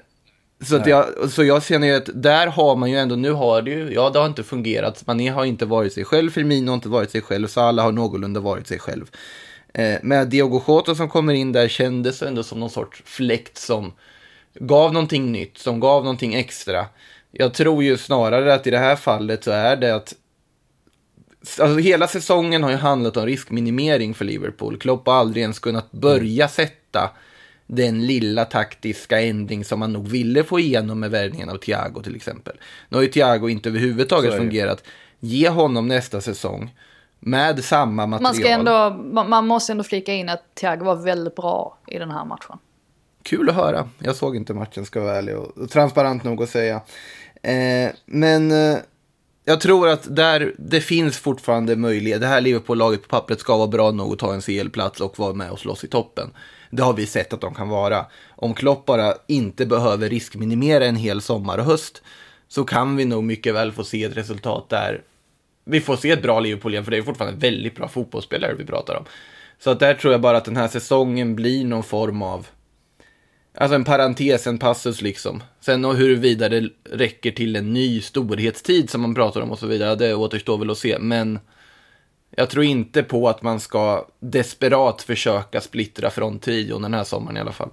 så, att jag, så jag känner ju att där har man ju ändå, nu har det ju, ja det har inte fungerat. Mané har inte varit sig själv, Firmino har inte varit sig själv, Salah har någorlunda varit sig själv. Eh, med Diogo Jota som kommer in där kändes ändå som någon sorts fläkt som gav någonting nytt, som gav någonting extra. Jag tror ju snarare att i det här fallet så är det att Alltså hela säsongen har ju handlat om riskminimering för Liverpool. Klopp har aldrig ens kunnat börja sätta den lilla taktiska ändring som man nog ville få igenom med värvningen av Thiago till exempel. Nu har ju Thiago inte överhuvudtaget fungerat. Ge honom nästa säsong med samma material. Man, ska ändå, man måste ändå flika in att Thiago var väldigt bra i den här matchen. Kul att höra. Jag såg inte matchen ska vara ärlig och, och transparent nog att säga. Eh, men eh, jag tror att där det finns fortfarande möjlighet. Det här Liverpool-laget på pappret ska vara bra nog att ta en CL-plats och vara med och slåss i toppen. Det har vi sett att de kan vara. Om Klopp bara inte behöver riskminimera en hel sommar och höst så kan vi nog mycket väl få se ett resultat där vi får se ett bra Liverpool igen, för det är fortfarande väldigt bra fotbollsspelare vi pratar om. Så att där tror jag bara att den här säsongen blir någon form av Alltså en parentes, en passus liksom. Sen och huruvida det räcker till en ny storhetstid som man pratar om och så vidare, det återstår väl att se. Men jag tror inte på att man ska desperat försöka splittra från trion den här sommaren i alla fall.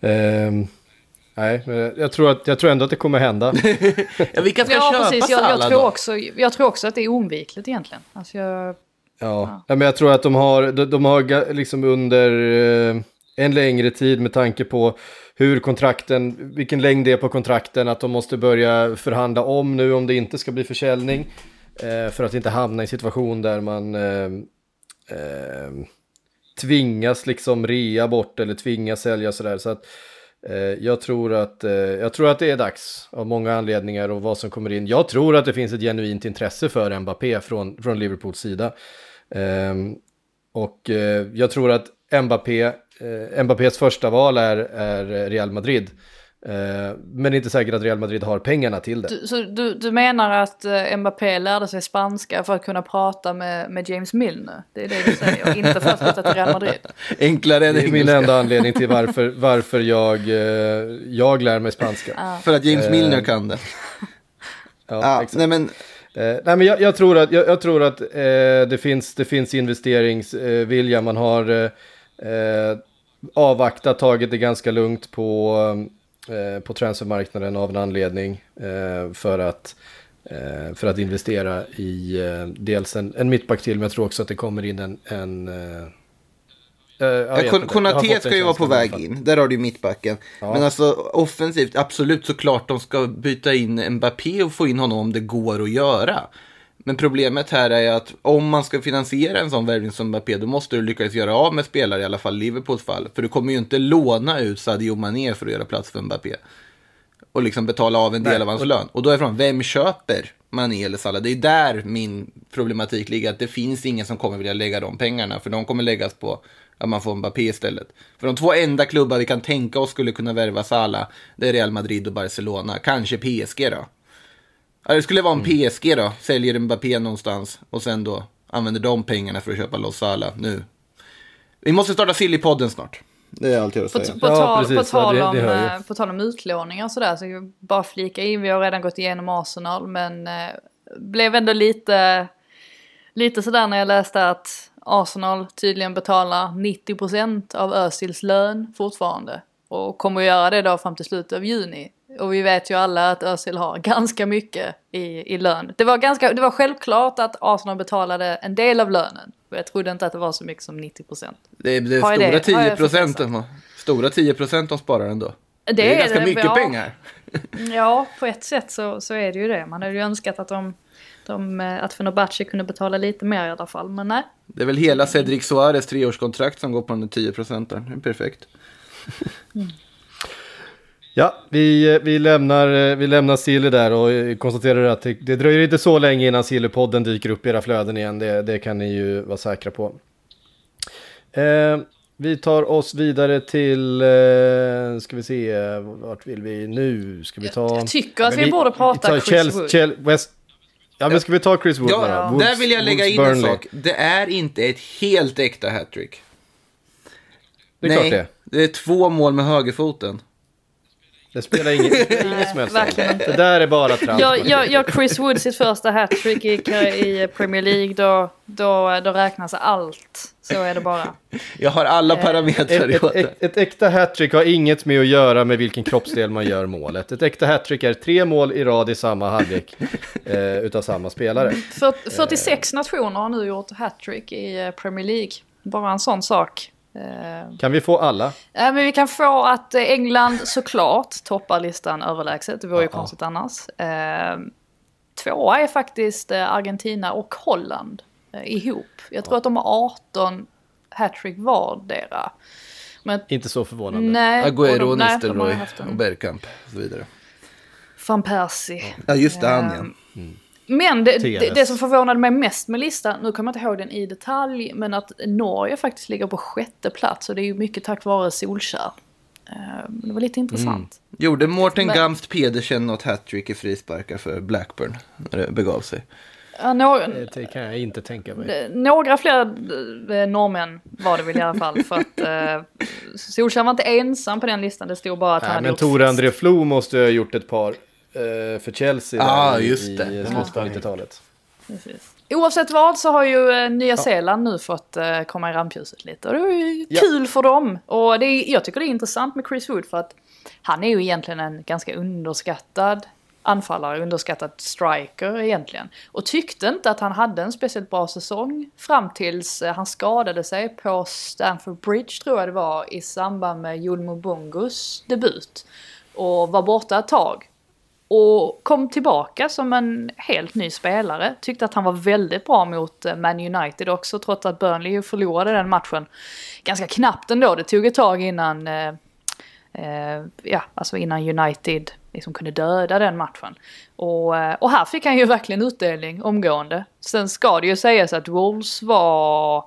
Um, nej, jag tror, att, jag tror ändå att det kommer hända. ja, vilka ska ja, köpa precis. Jag, jag, tror också, jag tror också att det är oundvikligt egentligen. Alltså jag, Ja. ja, men jag tror att de har, de, de har liksom under eh, en längre tid med tanke på hur kontrakten, vilken längd det är på kontrakten, att de måste börja förhandla om nu om det inte ska bli försäljning. Eh, för att inte hamna i en situation där man eh, eh, tvingas liksom rea bort eller tvingas sälja sådär. Så att eh, jag, tror att, eh, jag tror att det är dags av många anledningar och vad som kommer in. Jag tror att det finns ett genuint intresse för Mbappé från, från Liverpools sida. Ehm, och eh, jag tror att Mbappé, eh, Mbappés första val är, är Real Madrid. Eh, men det är inte säkert att Real Madrid har pengarna till det. du, så du, du menar att eh, Mbappé lärde sig spanska för att kunna prata med, med James Milner? Det är det du säger, inte för att flytta till Real Madrid. Enklare än Det är min enda anledning till varför, varför jag, eh, jag lär mig spanska. För att James Milner kan det. Ja, Ja, exakt. nej men, Eh, nej, men jag, jag tror att, jag, jag tror att eh, det, finns, det finns investeringsvilja. Man har avvaktat, tagit det ganska lugnt på, eh, på transfermarknaden av en anledning. Eh, för, att, eh, för att investera i eh, dels en, en mittback till, men jag tror också att det kommer in en... en eh, eh, jag vet Ja, Konate ska ju vara på väg in. Där har du ju mittbacken. Men alltså offensivt, absolut såklart de ska byta in Mbappé och få in honom om det går att göra. Men problemet här är att om man ska finansiera en sån värvning som Mbappé, då måste du lyckas göra av med spelare, i alla fall Liverpools fall. För du kommer ju inte låna ut Sadio Mané för att göra plats för Mbappé. Och liksom betala av en del Nej, av hans lön. Och då är frågan, vem köper Mané eller Salah? Det är där min problematik ligger, att det finns ingen som kommer vilja lägga de pengarna. För de kommer läggas på att man får Mbappé istället. För de två enda klubbar vi kan tänka oss skulle kunna värva Salah, det är Real Madrid och Barcelona. Kanske PSG då. Ja, det skulle vara en PSG då, säljer Mbappé någonstans och sen då använder de pengarna för att köpa loss Salah nu. Vi måste starta Silly-podden snart. Det är allt jag vill På, på, Ja, tal, på, Ja, tal om, jag. eh, på tal om utlåningar och sådär, så jag bara flika in, vi har redan gått igenom Arsenal, men eh, blev ändå lite, lite sådär när jag läste att Arsenal tydligen betalar 90% av Özils lön fortfarande. Och kommer att göra det då fram till slutet av juni. Och vi vet ju alla att Özil har ganska mycket i, i lön. Det var, ganska, det var självklart att Arsenal betalade en del av lönen. Och jag trodde inte att det var så mycket som 90%. Det är, det är stora det? 10 Har jag procent. förfästat? Stora 10 procent de sparar ändå. Det, Det är, är ganska det, mycket ja. pengar. Ja, på ett sätt så, så är det ju det. Man hade ju önskat att de, de eh, att Fenerbahce kunde betala lite mer i alla fall, men nej. Det är väl hela Cedric Suarez treårskontrakt som går på de 10 procenten. Det är perfekt. Ja, vi, vi, lämnar, vi lämnar Silly där och eh, konstaterar att det, det dröjer inte så länge innan Silly-podden dyker upp i era flöden igen. Det, det kan ni ju vara säkra på. Eh, vi tar oss vidare till, eh, ska vi se, eh, vart vill vi nu? Ska vi ta... Jag tycker att Men vi borde prata Chris Wood. Chel- West... Ja men ska vi ta Chris Wood Ja, där Woods- vill jag lägga Woods in en sak. Det är inte ett helt äkta hattrick. Det är Nej, klart det. det är två mål med högerfoten. Det spelar ingen, ingen som helst roll. Det där är bara trams. Gör, gör, gör Chris Wood sitt första hattrick i, i Premier League då, då, då räknas allt. Så är det bara. Jag har alla parametrar i Ett, ett, ett, ett äkta hattrick har inget med att göra med vilken kroppsdel man gör målet. Ett äkta hattrick är tre mål i rad i samma halvlek eh, utav samma spelare. För, 46 nationer har nu gjort hattrick i eh, Premier League. Bara en sån sak. Eh, Kan vi få alla? Ja, men vi kan få att England såklart toppar listan överlägset. Det vore ju konstigt annars. Eh, tvåa är faktiskt eh, Argentina och Holland ihop. Jag tror att de har 18 hattrick vardera. Men Inte så förvånande. nej, har Nistelrooy och Bergkamp och så vidare. van Persie. Ja, just det, han ja. Men det, det, det som förvånade mig mest med listan, nu kommer jag inte ihåg den i detalj, men att Norge faktiskt ligger på sjätte plats och det är ju mycket tack vare Solskär. Eh, Det var lite intressant. Gjorde Mårten Men- Gamst Pedersen något hattrick i frisparkar för Blackburn när det begav sig? Ja, nå- Det kan jag inte tänka mig. Eh, Några fler eh, norrmän var det väl i alla fall. För att eh, Solskjaer var inte ensam på den listan. Det stod bara att han Nej, hade men Tore. André Flo måste ha gjort ett par för Chelsea Ah, där i- just det. i Det slutet på han ha 90-talet. Precis. Oavsett vad så har ju eh, Nya Zeeland nu fått eh, komma i rampljuset lite. Och det är ju Ja. kul för dem. Och det är, jag tycker det är intressant med Chris Wood för att han är ju egentligen en ganska underskattad anfallare, underskattad striker egentligen. Och tyckte inte att han hade en speciellt bra säsong fram tills eh, han skadade sig på Stamford Bridge tror jag det var i samband med Julmo Bungus debut. Och var borta ett tag. Och kom tillbaka som en helt ny spelare. Tyckte att han var väldigt bra mot eh, Man United också trots att Burnley ju förlorade den matchen. Ganska knappt ändå, det tog ett tag innan eh, eh, ja, alltså innan United liksom kunde döda den matchen. Och, eh, och här fick han ju verkligen utdelning omgående. Sen ska det ju sägas att Wolves var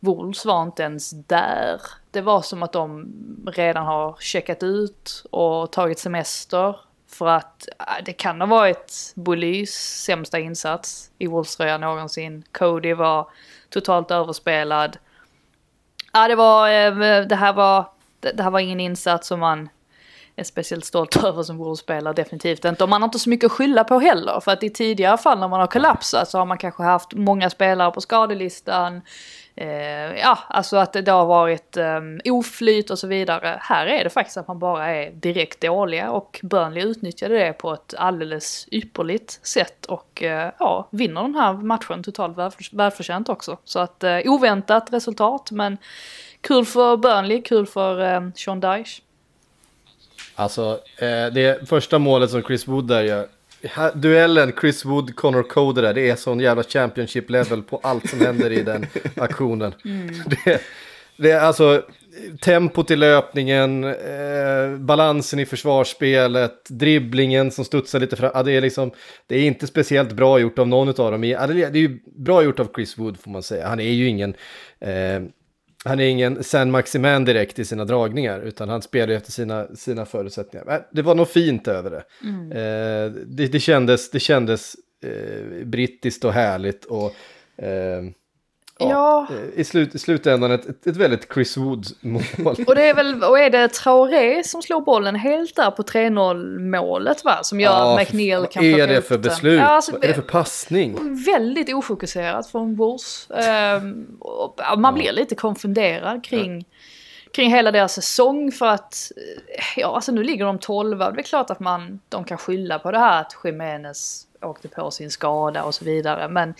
Wolves var inte ens där. Det var som att de redan har checkat ut och tagit semester. För att äh, det kan ha varit Bolys sämsta insats i Wolves-tröja någonsin. Cody var totalt överspelad. Ja, det var, eh, det här var, det det här var ingen insats som man är speciellt stolt över som Wolves-spelare, definitivt inte. Och man har inte så mycket att skylla på heller, för att i tidigare fall när man har kollapsat så har man kanske haft många spelare på skadelistan. Eh, ja, alltså att det har varit eh, oflyt och så vidare. Här är det faktiskt att man bara är direkt dåliga och Burnley utnyttjade det på ett alldeles ypperligt sätt och eh, ja, vinner den här matchen totalt välför- välförtjänt också. Så att eh, oväntat resultat, men kul för Burnley, kul för eh, Sean Dyche. Alltså, eh, det första målet som Chris Wood där gör. Duellen Chris Wood, Connor Cody där, det är sån jävla Championship level på allt som händer i den aktionen. Det, det är alltså tempot i löpningen, eh, balansen i försvarsspelet, dribblingen som studsar lite fram. Ja, det, är liksom, det är inte speciellt bra gjort av någon av dem. Ja, det är det är ju bra gjort av Chris Wood får man säga. Han är ju ingen... Eh, han är ingen San Maximan direkt i sina dragningar, utan han spelar efter sina, sina förutsättningar. Men Det var nog fint över det. Eh, det, det kändes, det kändes eh, brittiskt och härligt och eh, Ja. eh, i, slut, i slutändan ett, ett, ett väldigt Chris Wood-mål. Och det är väl, och är det Traoré som slår bollen helt där på 3-0 målet va? Som gör Ja, McNeil kan Vad är det för beslut? Ja, alltså, vad är det för passning? Väldigt ofokuserat från Wolves. Ehm, och, ja, man blir lite konfunderad kring, kring hela deras säsong för att, eh, ja alltså nu ligger de 12 Det är klart att man, de kan skylla på det här att Jiménez åkte på sin skada och så vidare. Men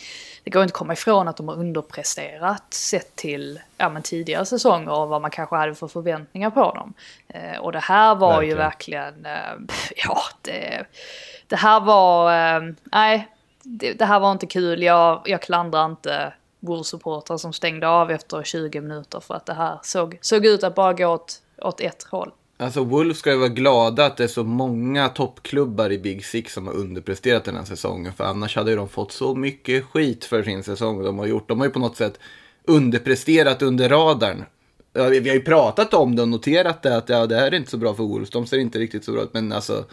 det går inte att komma ifrån att de har underpresterat sett till ja, men tidigare säsonger och vad man kanske hade för förväntningar på dem. Eh, och det här var ju verkligen, eh, ja det, det här var, eh, nej det, det här var inte kul. Jag, jag klandrar inte Wolves-supportrar som stängde av efter 20 minuter för att det här såg, såg ut att bara gå åt, åt ett håll. Alltså Wolves ska ju vara glada att det är så många toppklubbar i Big Six som har underpresterat den här säsongen. För annars hade ju de fått så mycket skit för sin säsong de har gjort. De har ju på något sätt underpresterat under radarn. vi vi har ju pratat om det och noterat det att ja, det här är inte så bra för Wolves. De ser inte riktigt så bra ut. Men alltså,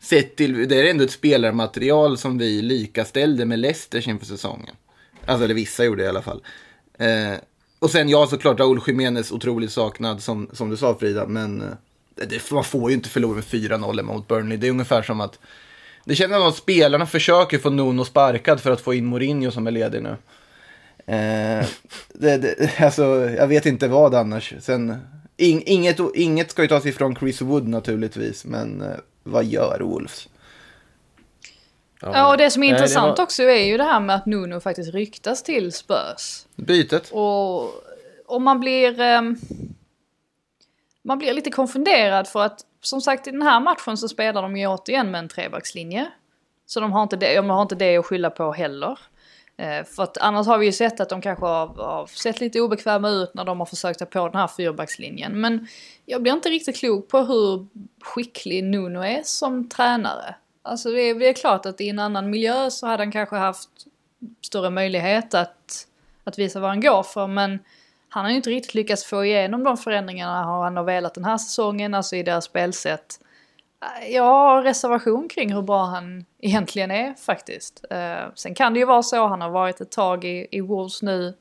sett till, det är ändå ett spelarmaterial som vi likaställde med Leicester inför säsongen. Alltså, eller vissa gjorde det i alla fall. Eh, och sen ja, såklart Raúl Jiménez otroligt saknad som, som du sa Frida. Men eh, det, man får ju inte förlora med 4-0 mot Burnley. Det är ungefär som att det känns som att spelarna försöker få Nuno sparkad för att få in Mourinho som är ledig nu. Eh, det, det, alltså, jag vet inte vad annars. Sen, in, inget, inget ska ju tas ifrån Chris Wood naturligtvis, men eh, vad gör Wolves? Ja, och det som är Nej, intressant var- också är ju det här med att Nuno faktiskt ryktas till Spurs. Bytet? Och, och man blir... ehm, man blir lite konfunderad för att som sagt i den här matchen så spelar de ju återigen med en trebackslinje. Så de har inte det, de har inte det att skylla på heller. Eh, för att annars har vi ju sett att de kanske har, har sett lite obekväma ut när de har försökt ta på den här fyrbackslinjen. Men jag blir inte riktigt klok på hur skicklig Nuno är som tränare. Alltså det är, det är klart att i en annan miljö så hade han kanske haft större möjlighet att, att visa vad han går för. Men han har ju inte riktigt lyckats få igenom de förändringarna han har velat den här säsongen, alltså i deras spelsätt. Jag har reservation kring hur bra han egentligen är faktiskt. Eh, sen kan det ju vara så, han har varit ett tag i, i Wolves nu.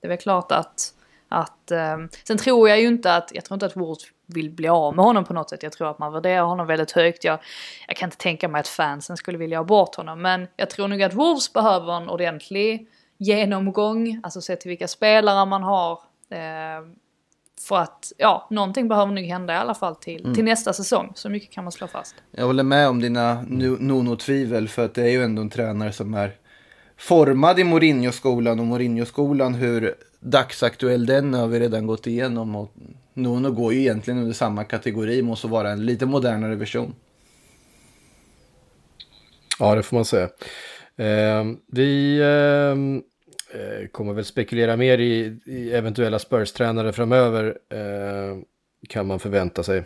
Det är väl klart att... att eh, sen tror jag ju inte att, jag tror inte att Wolves vill bli av med honom på något sätt. Jag tror att man värderar honom väldigt högt. Jag, jag kan inte tänka mig att fansen skulle vilja ha bort honom. Men jag tror nog att Wolves behöver en ordentlig genomgång, alltså se till vilka spelare man har. Eh, för att, ja, någonting behöver nog hända i alla fall till, till nästa säsong. Så mycket kan man slå fast. Jag håller med om dina Nuno-tvivel, för att det är ju ändå en tränare som är formad i Mourinho-skolan och Mourinho-skolan, hur dagsaktuell den är har vi redan gått igenom. Och Nuno går ju egentligen under samma kategori, måste vara en lite modernare version. Ja, det får man säga. Eh, vi ehm, eh, kommer väl spekulera mer i, i eventuella Spurs-tränare framöver, eh, kan man förvänta sig.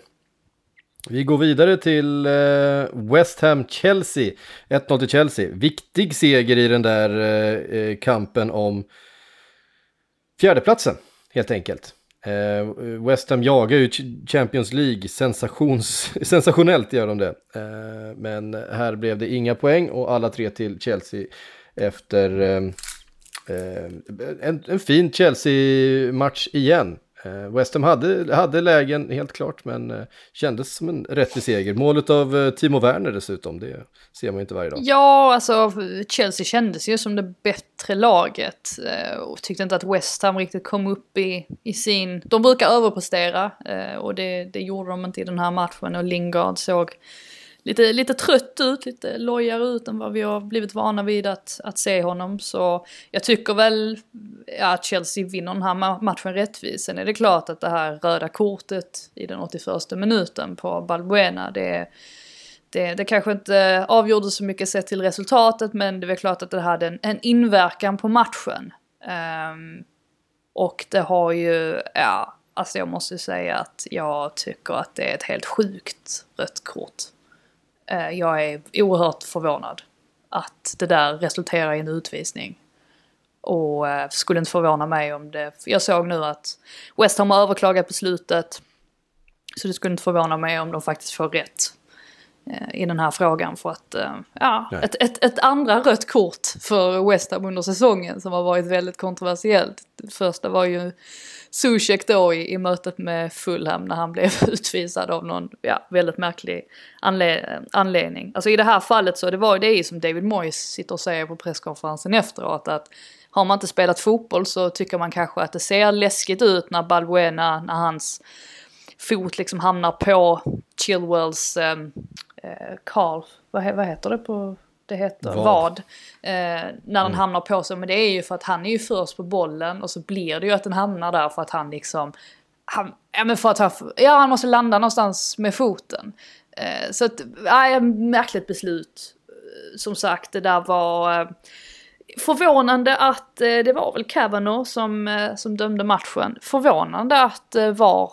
Vi går vidare till eh, West Ham-Chelsea. 1-0 till Chelsea. Viktig seger i den där eh, eh, kampen om fjärdeplatsen, helt enkelt. West Ham jagar ju Champions League, sensations, sensationellt gör de det. Men här blev det inga poäng och alla tre till Chelsea efter en, en fin Chelsea-match igen. Eh, West Ham hade, hade lägen helt klart men eh, kändes som en rättvis seger. Målet av eh, Timo Werner dessutom, det ser man ju inte varje dag. Ja, alltså Chelsea kändes ju som det bättre laget. Och tyckte inte att West Ham riktigt kom upp i, i sin... De brukar överprestera och det, det gjorde de inte i den här matchen och Lingard såg lite, lite trött ut, lite lojare ut än vad vi har blivit vana vid att, att se honom. Så jag tycker väl att Chelsea vinner den här matchen rättvist. Sen är det klart att det här röda kortet i den 81 minuten på Balbuena, det det, det kanske inte avgjorde så mycket sett till resultatet men det är klart att det hade en, en inverkan på matchen. Um, och det har ju, ja, alltså jag måste säga att jag tycker att det är ett helt sjukt rött kort. Eh, jag är oerhört förvånad att det där resulterar i en utvisning. Och eh, skulle inte förvåna mig om det, jag såg nu att West Ham har överklagat beslutet. Så det skulle inte förvåna mig om de faktiskt får rätt i den här frågan för att, eh, ja, Nej. ett, ett, ett andra rött kort för West Ham under säsongen som har varit väldigt kontroversiellt. Det första var ju Zuzek då i, i mötet med Fulham när han blev utvisad av någon, ja, väldigt märklig anle anledning. Alltså i det här fallet så det var det ju som David Moyes sitter och säger på presskonferensen efteråt att har man inte spelat fotboll så tycker man kanske att det ser läskigt ut när Balbuena, när hans fot liksom hamnar på Chilwells eh, Carl, vad, he- vad heter det på, det heter Vad? vad. Eh, när den hamnar på sig, men det är ju för att han är ju först på bollen och så blir det ju att den hamnar där för att han liksom, han, ja men för att han, ja han måste landa någonstans med foten. Eh, så att, ja, märkligt beslut. Eh, Som sagt, det där var eh, förvånande att eh, det var väl Kavanaugh som, eh, som dömde matchen. Förvånande att eh, VAR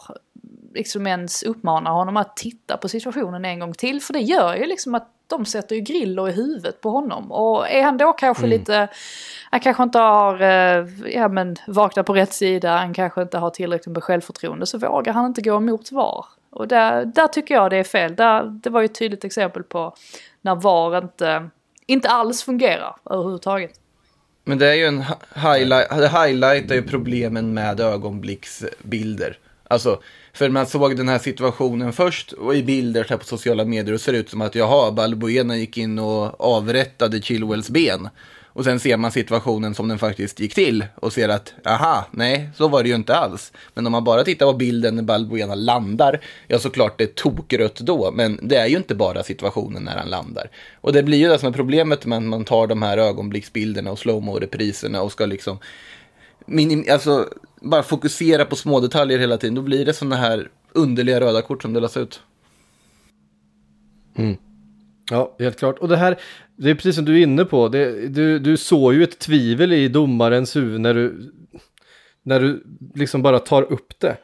liksom ens uppmanar honom att titta på situationen en gång till. För det gör ju liksom att de sätter ju griller i huvudet på honom. Och är han då kanske Mm. lite, han kanske inte har, eh, ja men vaknat på rätt sida, han kanske inte har tillräckligt med självförtroende så vågar han inte gå emot VAR. Och där, där tycker jag det är fel. Där, det var ju ett tydligt exempel på när VAR inte, inte alls fungerar överhuvudtaget. Men det är ju en hi- highlight, det highlightar ju problemen med ögonblicksbilder. Alltså, för man såg den här situationen först och i bilder så här på sociala medier och ser det ut som att jaha, Balbuena gick in och avrättade Chilwells ben. Och sen ser man situationen som den faktiskt gick till och ser att, aha, nej, så var det ju inte alls. Men om man bara tittar på bilden när Balbuena landar, ja såklart det är tokrött då, men det är ju inte bara situationen när han landar. Och det blir ju det som är problemet med att man tar de här ögonblicksbilderna och slowmo-repriserna och ska liksom minim, alltså, bara fokusera på små detaljer hela tiden. Då blir det sådana här underliga röda kort som delas ut. Ja, helt klart. Och det här, det är precis som du är inne på. Det, du, du såg ju ett tvivel i domarens huvud när du, när du liksom bara tar upp det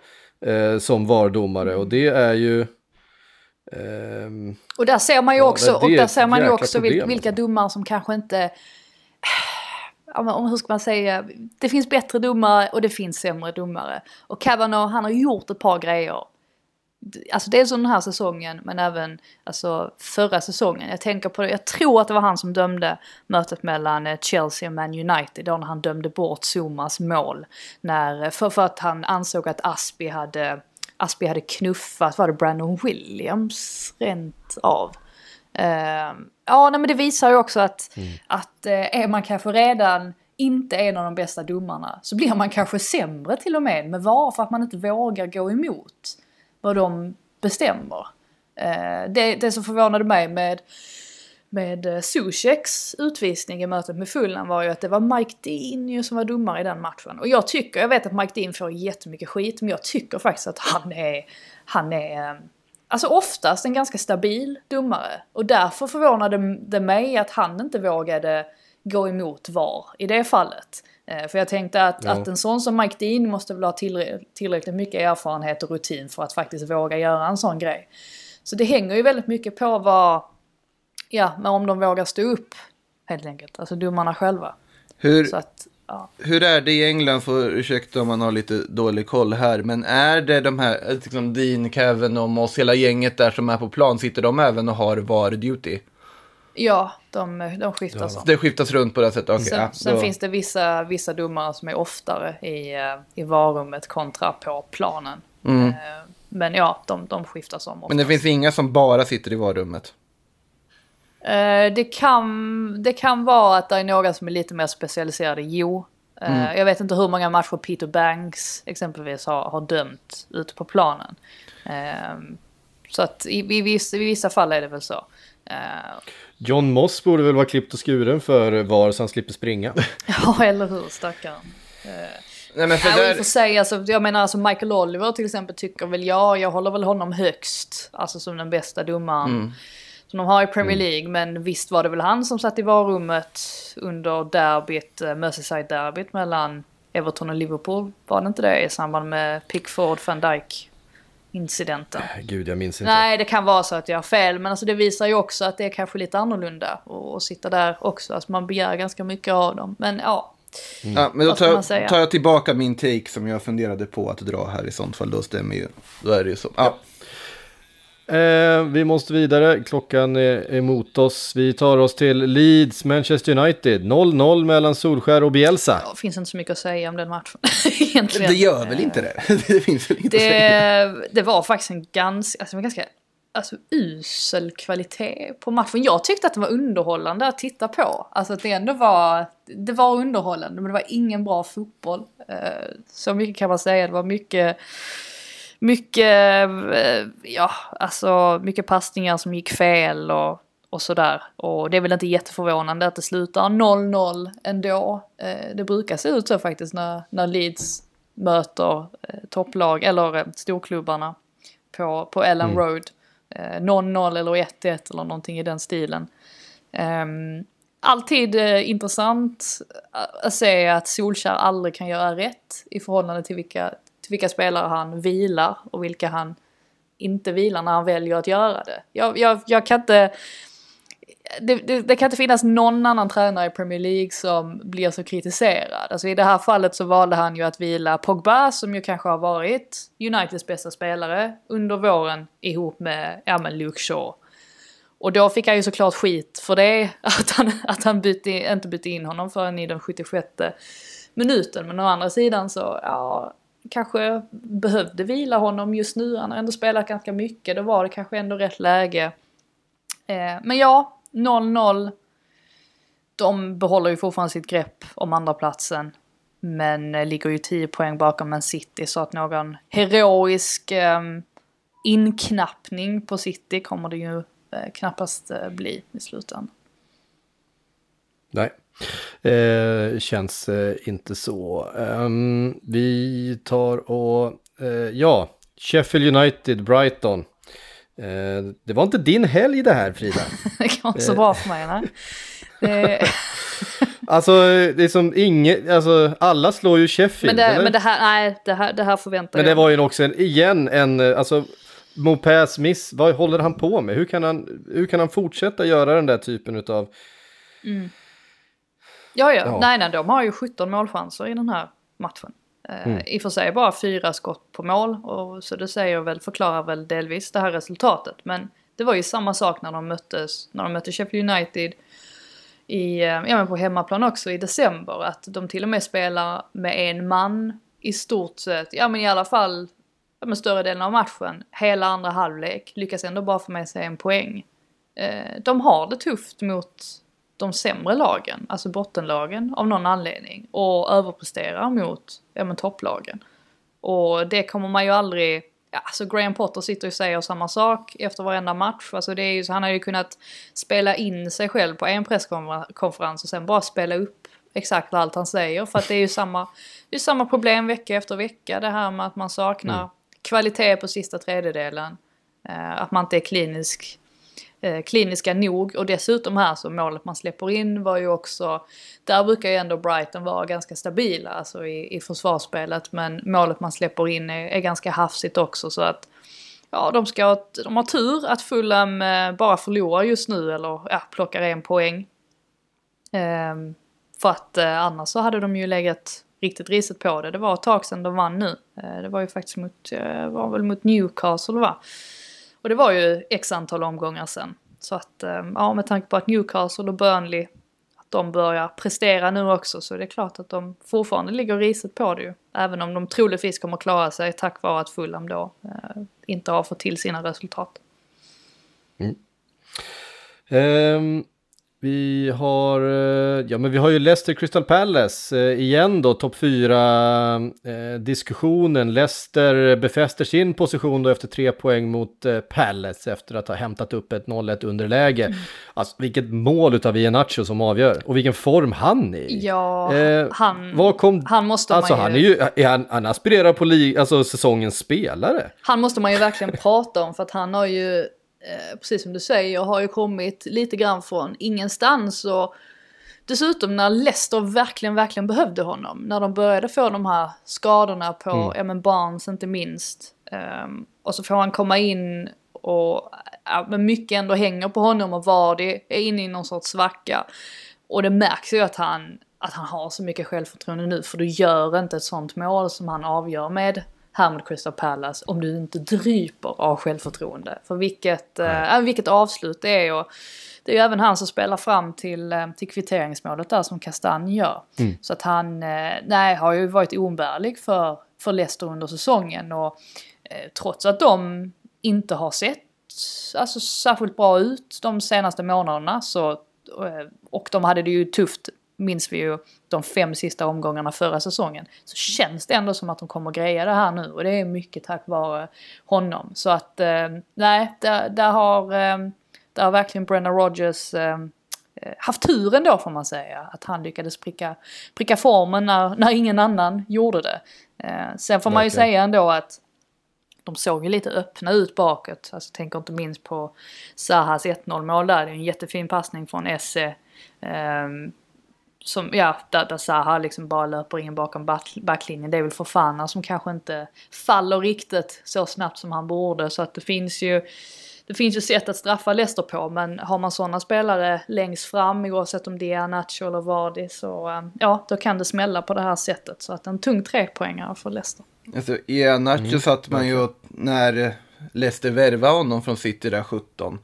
eh, som VAR-domare. Och det är ju... ehm, Och där ser man ju Ja, också, och där ser man ju också vil- problem, vilka alltså. domare som kanske inte... Om- hur ska man säga? Det finns bättre domare och det finns sämre domare. Och Kavanaugh, han har gjort ett par grejer. Alltså dels under den här säsongen men även alltså, förra säsongen. Jag tänker på det, jag tror att det var han som dömde mötet mellan eh, Chelsea och Man United. Då när han dömde bort Zumas mål. När, eh, för, för att han ansåg att Aspi hade, Aspi hade knuffat, var det Brandon Williams rent av? Eh, ja, nej, men det visar ju också att, att eh, är man kanske redan inte en av de bästa domarna så blir man kanske sämre till och med med VAR för att man inte vågar gå emot vad de bestämmer. Eh, det, det som förvånade mig med, med eh, Zuzeks utvisning i mötet med Fulham var ju att det var Mike Dean som var domare i den matchen. Och jag tycker, jag vet att Mike Dean får jättemycket skit, men jag tycker faktiskt att han är, han är eh, Alltså oftast en ganska stabil domare. Och därför förvånade det mig att han inte vågade gå emot VAR i det fallet. Eh, För jag tänkte att, Ja. att en sån som Mike Dean måste väl ha tillrä- tillräckligt mycket erfarenhet och rutin för att faktiskt våga göra en sån grej. Så det hänger ju väldigt mycket på vad, ja, men om de vågar stå upp helt enkelt. Alltså domarna själva. Hur, att, ja. hur är det i England, för ursäkta om man har lite dålig koll här, men är det de här, liksom Dean, Kevin och oss, hela gänget där som är på plan, sitter de även och har VAR duty? Ja, de, de skiftar så. Det skiftas runt på det sättet? Okej, Sen, ja, sen finns det vissa, vissa domare som är oftare i, eh, i varummet kontra på planen. Eh, Men ja, de, de skiftas om Mm. Men det oftast. finns inga som bara sitter i varummet? Eh, det, kan, det kan vara att det är några som är lite mer specialiserade, jo. Eh, Mm. Jag vet inte hur många matcher Peter Banks exempelvis har, har dömt ute på planen. Eh, så att i, i, vissa, i vissa fall är det väl så. Eh, John Moss borde väl vara klippt och skuren för VAR så han slipper springa. ja, eller hur, stackarn. Nej, men för Ja, där, för sig, alltså, jag menar alltså Michael Oliver till exempel tycker väl jag, jag håller väl honom högst, alltså som den bästa domaren. Mm. Som de har i Premier League, men visst var det väl han som satt i varummet under derbyt, eh, Merseyside-derbyt mellan Everton och Liverpool. Var det inte det i samband med Pickford van Dijk incidenten? Gud, jag minns inte. Nej, det kan vara så att jag har fel, men alltså det visar ju också att det är kanske lite annorlunda att sitta där också. Alltså man begär ganska mycket av dem. Men ja, ja, men då tar, säga? tar jag tillbaka min take som jag funderade på att dra här i sånt fall. Då stämmer ju. Då är det ju så. Ja. Eh, vi måste vidare, klockan är emot oss. Vi tar oss till Leeds, Manchester United. 0-0 mellan Solskär och Bielsa. det finns inte så mycket att säga om den matchen egentligen. Det gör väl inte det? det finns väl inte att säga. Det, det var faktiskt en ganska, alltså en ganska alltså, usel kvalitet på matchen. Jag tyckte att det var underhållande att titta på. Alltså att det ändå var, det var underhållande men det var ingen bra fotboll. Eh, Så mycket kan man säga. Det var mycket, mycket, eh, ja alltså mycket passningar som gick fel och, och sådär. Och det är väl inte jätteförvånande att det slutar 0-0 ändå. Eh, Det brukar se ut så faktiskt när, när Leeds möter eh, topplag eller storklubbarna på, på Ellen Road. Eh, 0-0 eller 1-1 eller någonting i den stilen. Ehm, alltid intressant att se att Solskär aldrig kan göra rätt i förhållande till vilka, vilka spelare han vilar och vilka han inte vilar när han väljer att göra det. Jag, jag, jag kan inte... Det, det, det, kan inte finnas någon annan tränare i Premier League som blir så kritiserad. Alltså i det här fallet så valde han ju att vila Pogba som ju kanske har varit Uniteds bästa spelare under våren ihop med, ja men Luke Shaw. Och då fick han ju såklart skit för det, att han, att han bytte, inte bytte in honom förrän i den 76 minuten. Men å andra sidan så, ja, kanske behövde vila honom just nu. Han har ändå spelat ganska mycket, då var det kanske ändå rätt läge. Eh, men ja, 0-0. De behåller ju fortfarande sitt grepp om andra platsen Men eh, ligger ju 10 poäng bakom Man City så att någon heroisk eh, inknappning på City kommer det ju eh, knappast eh, bli i slutändan. Nej, eh, känns eh, inte så. Um, vi tar och, eh, ja, Sheffield United, Brighton. Eh, det var inte din helg det här Frida. det går inte så bra för mig, nej. alltså, det är som inget, alltså alla slår ju Sheffield. Men det, men det här, nej, det här, det här förväntar jag Men det var ju också en, igen en, alltså Mopaz miss, vad håller han på med? Hur kan han, hur kan han fortsätta göra den där typen av... Mm. Ja, ja, ja, nej, nej, de har ju 17 målchanser i den här matchen. Eh, mm. I och för sig bara fyra skott på mål, och så det säger väl, förklarar väl delvis det här resultatet. Men det var ju samma sak när de möttes, när de mötte Sheffield United i, eh, ja men på hemmaplan också i december. Att de till och med spelar med en man i stort sett, ja men i alla fall med större delen av matchen, hela andra halvlek, lyckas ändå bara få med sig en poäng. Eh, de har det tufft mot de sämre lagen, alltså bottenlagen av någon anledning och överpresterar mot ja, men topplagen. Och det kommer man ju aldrig, ja, alltså Graham Potter sitter och säger samma sak efter varenda match. Alltså det är ju så, han har ju kunnat spela in sig själv på en presskonferens och sen bara spela upp exakt allt han säger. För att det är ju samma, det är samma problem vecka efter vecka. Det här med att man saknar mm. kvalitet på sista tredjedelen. Eh, att man inte är klinisk eh, kliniska nog. Och dessutom här så målet man släpper in var ju också, där brukar ju ändå Brighton vara ganska stabila alltså i, i försvarsspelet. Men målet man släpper in är, är ganska hafsigt också så att ja, de, ska, de har tur att Fulham eh, bara förlorar just nu eller ja, plockar en poäng. Ehm, för att eh, annars så hade de ju legat riktigt risigt på det. Det var ett tag sedan de vann nu. Ehm, det var ju faktiskt mot, eh, var väl mot Newcastle va? Och det var ju x antal omgångar sen. Så att, eh, ja med tanke på att Newcastle och Burnley, att de börjar prestera nu också så är det klart att de fortfarande ligger riset på det ju. Även om de troligtvis kommer klara sig tack vare att Fulham då eh, inte har fått till sina resultat. Mm. Um, vi har, eh, ja men vi har ju Leicester Crystal Palace eh, igen då, topp 4 eh, diskussionen. Leicester befäster sin position då efter tre poäng mot eh, Palace efter att ha hämtat upp ett 0-1 underläge. Mm. Alltså vilket mål utav Iheanacho som avgör och vilken form han är i. Ja, han, kom, han måste alltså, man ju... Han, är ju är han, han aspirerar på li, alltså, säsongens spelare. Han måste man ju verkligen prata om för att han har ju Eh, precis som du säger, har ju kommit lite grann från ingenstans. Och dessutom när Leicester verkligen, verkligen behövde honom. När de började få de här skadorna på, mm. ja men Barnes inte minst. Um, och så får han komma in och ja, men mycket ändå hänger på honom och Vardy är inne i någon sorts svacka. Och det märks ju att han, att han har så mycket självförtroende nu för du gör inte ett sånt mål som han avgör med här mot Crystal Palace om du inte dryper av självförtroende. För vilket, äh, vilket avslut det är och det är ju även han som spelar fram till, äh, till kvitteringsmålet där som Kastanj gör. Mm. Så att han, äh, nej, har ju varit oumbärlig för, för Leicester under säsongen och trots att de inte har sett alltså, särskilt bra ut de senaste månaderna så och de hade det ju tufft minns vi ju de fem sista omgångarna förra säsongen, så känns det ändå som att de kommer greja det här nu och det är mycket tack vare honom. Så att eh, nej, där, där, har, eh, där har verkligen Brennan Rogers eh, haft tur ändå får man säga. Att han lyckades pricka, pricka formen när, när ingen annan gjorde det. Eh, sen får man ju säga ändå att de såg ju lite öppna ut bakåt. Alltså tänker inte minst på Sahas 1-0 mål där. Det är en jättefin passning från Esse. Um, som, ja, där, där Zaha liksom bara löper in bakom back, backlinjen. Det är väl Fofana som kanske inte faller riktigt så snabbt som han borde. Så att det finns ju det finns ju sätt att straffa Leicester på men har man sådana spelare längst fram oavsett om det är Nacho eller Vardy så eh, ja, då kan det smälla på det här sättet. Så att en tung trepoängare för Leicester. Alltså, i Nacho mm. satt man ju när Leicester värvade honom från City där 17.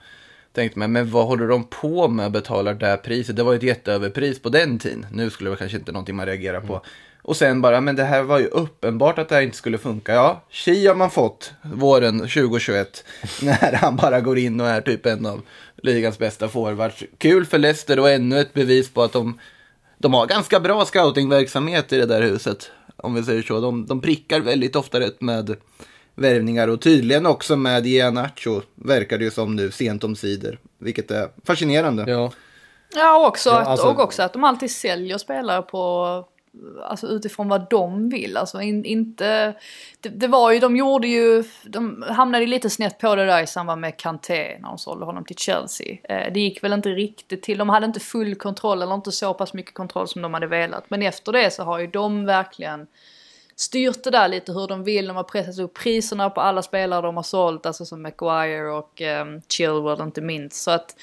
Tänkte man, men vad håller de på med att betala det här priset? Det var ju ett jätteöverpris på den tiden. Nu skulle det kanske inte någonting man reagerar på. Mm. Och sen bara, men det här var ju uppenbart att det här inte skulle funka. Ja, Chi har man fått våren 2021. när han bara går in och är typ en av ligans bästa forwards. Kul för Leicester och ännu ett bevis på att de, de har ganska bra scoutingverksamhet i det där huset. Om vi säger så. De, de prickar väldigt ofta rätt med värvningar och tydligen också med Ianacho verkar det ju som nu sent om sidor. Vilket är fascinerande. Ja, ja, också ja alltså... att, och också att de alltid säljer spelare på alltså utifrån vad de vill. Alltså in, inte, det, det, var ju, de gjorde ju, de hamnade lite snett på det där i samband med Kanté när de sålde honom till Chelsea. Eh, det gick väl inte riktigt till, de hade inte full kontroll eller inte så pass mycket kontroll som de hade velat. Men efter det så har ju de verkligen styrt det där lite hur de vill. De har pressat upp priserna på alla spelare de har sålt, alltså som Maguire och um, Chilwell inte minst. Så att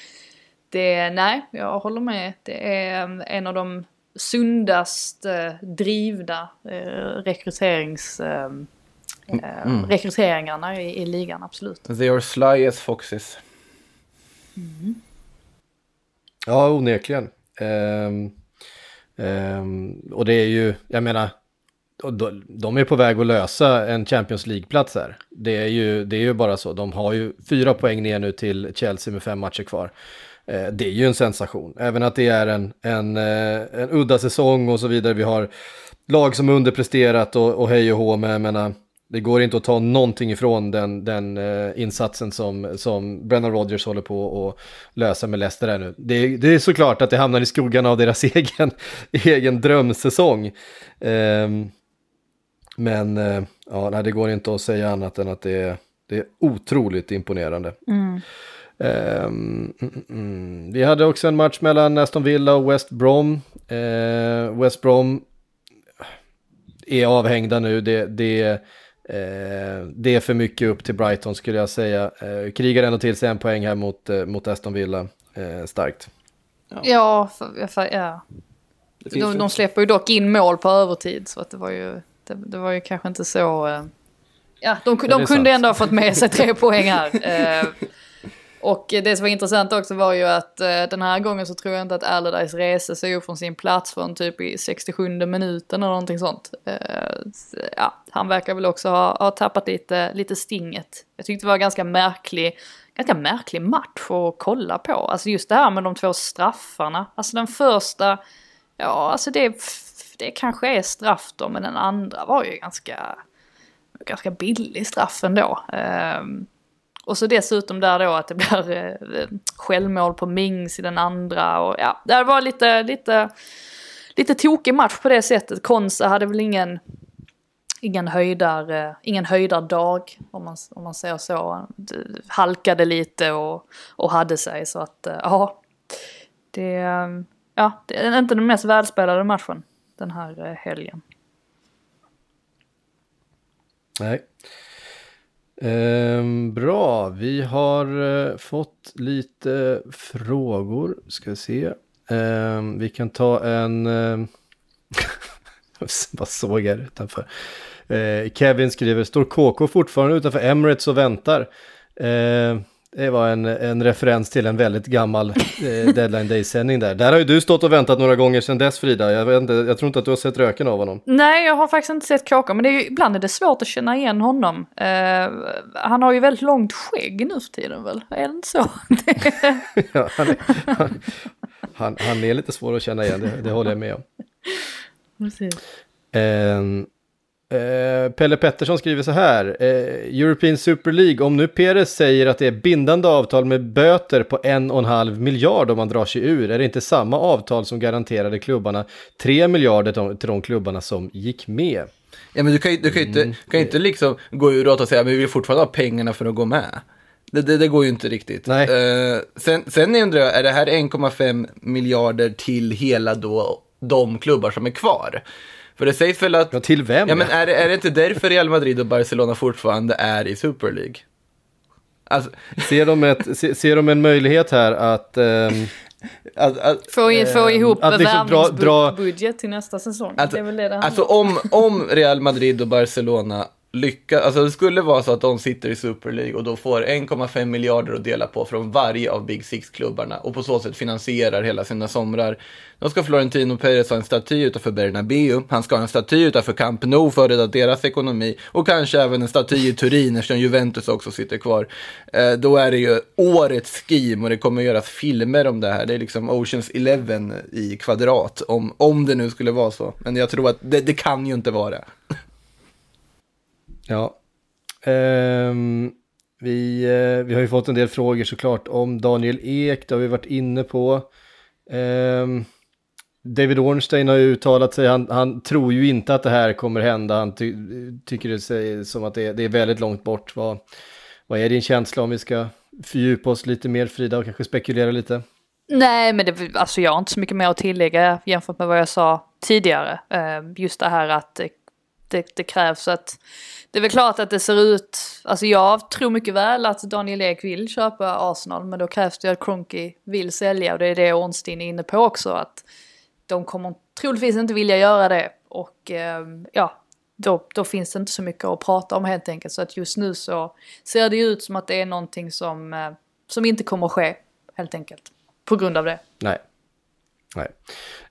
det, nej, jag håller med. Det är ehm, en av de sundast eh, drivna eh, rekryterings... Eh, mm. rekryteringarna i, i, ligan, absolut. They are sly as foxes. Mm. Ja, onekligen. Um, um, och det är ju, jag menar, de är på väg att lösa en Champions League-plats här. Det är, ju, det är ju bara så. De har ju fyra poäng ner nu till Chelsea med fem matcher kvar. Eh, det är ju en sensation. Även att det är en, en, eh, en udda säsong och så vidare. Vi har lag som underpresterat och, och hej och hå, men jag menar, det går inte att ta någonting ifrån den, den eh, insatsen som, som Brennan Rodgers håller på att lösa med Leicester här nu. Det, det, är såklart att det hamnar i skuggan av deras egen, egen drömsäsong. Um, men uh, ja, nej, det går inte att säga annat än att det är, det är otroligt imponerande. Mm. Um, mm, mm. Vi hade också en match mellan Aston Villa och West Brom. Uh, West Brom är avhängda nu. Det, det, uh, det är för mycket upp till Brighton skulle jag säga. Uh, krigar ändå till sig en poäng här mot, uh, mot Aston Villa. starkt. Ja, ja, för, för, ja. De, de släpper ju dock in mål på övertid så att det var ju, det, det var ju kanske inte så... Ja, de, de kunde sant. ändå ha fått med sig tre poäng här. Och det som var intressant också var ju att eh, den här gången så tror jag inte att Allardyce reste sig upp från sin plats från typ i 67 minuten eller någonting sånt. Eh, ja, han verkar väl också ha, ha tappat lite, lite stinget. Jag tyckte det var ganska märklig, ganska märklig match att kolla på. Alltså just det här med de två straffarna. Alltså den första, ja alltså det, det kanske är straff då, men den andra var ju ganska, ganska billig straff ändå. Um, och så dessutom där då att det blir eh, självmål på Mings i den andra och ja, det var lite, lite, lite tokig match på det sättet. Konsa hade väl ingen, ingen höjdar, eh, ingen höjdardag om man, om man säger så. Halkade lite och, och hade sig så att eh, ja, det, ehm, ja, det är inte den mest välspelade matchen den här eh, helgen. Nej. Ehm, bra, vi har eh, fått lite frågor. Ska vi se. Ehm, vi kan ta en... Eh, Vad såg jag utanför? Ehm, Kevin skriver, står KK fortfarande utanför Emirates och väntar? Ehm, det var en, en referens till en väldigt gammal eh, Deadline Day-sändning där. Där har ju du stått och väntat några gånger sedan dess Frida. Jag, inte, jag tror inte att du har sett röken av honom. Nej, jag har faktiskt inte sett KK, men det är ju, ibland är det svårt att känna igen honom. Eh, han har ju väldigt långt skägg nu för tiden väl? Är det inte så? ja, han, är, han, han, han, är lite svår att känna igen, det, det håller jag med om. Precis. Eh, Eh, Pelle Pettersson skriver så här. Eh, European Super League, om nu Perez säger att det är bindande avtal med böter på en och en halv miljard om man drar sig ur, är det inte samma avtal som garanterade klubbarna tre miljarder till de klubbarna som gick med? Ja, men du kan ju, du kan ju inte, mm. kan inte liksom gå ur och säga att vi vill fortfarande ha pengarna för att gå med. Det, det, det går ju inte riktigt. Nej. Uh, sen, sen undrar jag, är det här 1,5 miljarder till hela då de klubbar som är kvar. För det sägs väl att... Ja, till vem? Ja, men är, det- är det inte därför Real Madrid och Barcelona fortfarande är i Super League? Alltså, Ser, de ett, se- ser de en möjlighet här att... ehm, att, att, Få, i- få ihop att liksom dra- dra- värvningsbudget till nästa säsong. Alltså, det är väl det det alltså om, om Real Madrid och Barcelona lyckas, alltså det skulle vara så att de sitter i Super League och då får 1,5 miljarder att dela på från varje av Big Six-klubbarna och på så sätt finansierar hela sina somrar. Då ska Florentino Perez ha en staty utanför Bernabéu, han ska ha en staty utanför Camp Nou för att rädda deras ekonomi och kanske även en staty i Turin eftersom Juventus också sitter kvar. Eh, då är det ju årets scheme och det kommer göras filmer om det här. Det är liksom Oceans 11 i kvadrat, om, om det nu skulle vara så. Men jag tror att det, det kan ju inte vara. det. Ja. Um, vi, uh, vi har ju fått en del frågor såklart om Daniel Ek, det har vi varit inne på. Um, David Ornstein har ju uttalat sig, han, han tror ju inte att det här kommer hända, han ty, tycker det sig som att det, är- det är väldigt långt bort. Vad, vad är din känsla om vi ska fördjupa oss lite mer Frida och kanske spekulera lite? Nej, men det, alltså jag har inte så mycket mer att tillägga jämfört med vad jag sa tidigare. Ehm, just det här att det, det, det krävs att... Det är väl klart att det ser ut... Alltså jag tror mycket väl att Daniel Ek vill köpa Arsenal, men då krävs det att Kronki vill sälja och det är det Ornstein är inne på också. Att de kommer troligtvis inte vilja göra det och eh, ja, då, då finns det inte så mycket att prata om helt enkelt. Så att just nu så ser det ju ut som att det är någonting som, eh, som inte kommer att ske helt enkelt. På grund av det. Nej. Nej.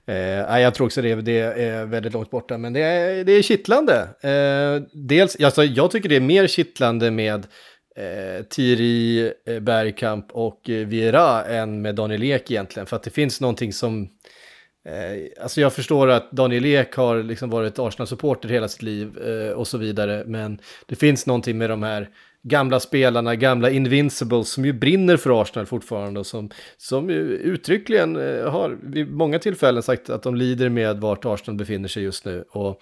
Eh, jag tror också det, det är väldigt långt borta, men det är, det är kittlande. Eh, dels, alltså, jag tycker det är mer kittlande med eh, Thierry eh, Bergkamp och eh, Vieira än med Daniel Ek egentligen, för att det finns någonting som... Eh, alltså jag förstår att Daniel Ek har liksom varit Arsenal-supporter hela sitt liv eh, och så vidare, men det finns någonting med de här gamla spelarna, gamla Invincibles som ju brinner för Arsenal fortfarande och som, som ju uttryckligen eh, har vid många tillfällen sagt att de lider med vart Arsenal befinner sig just nu. Och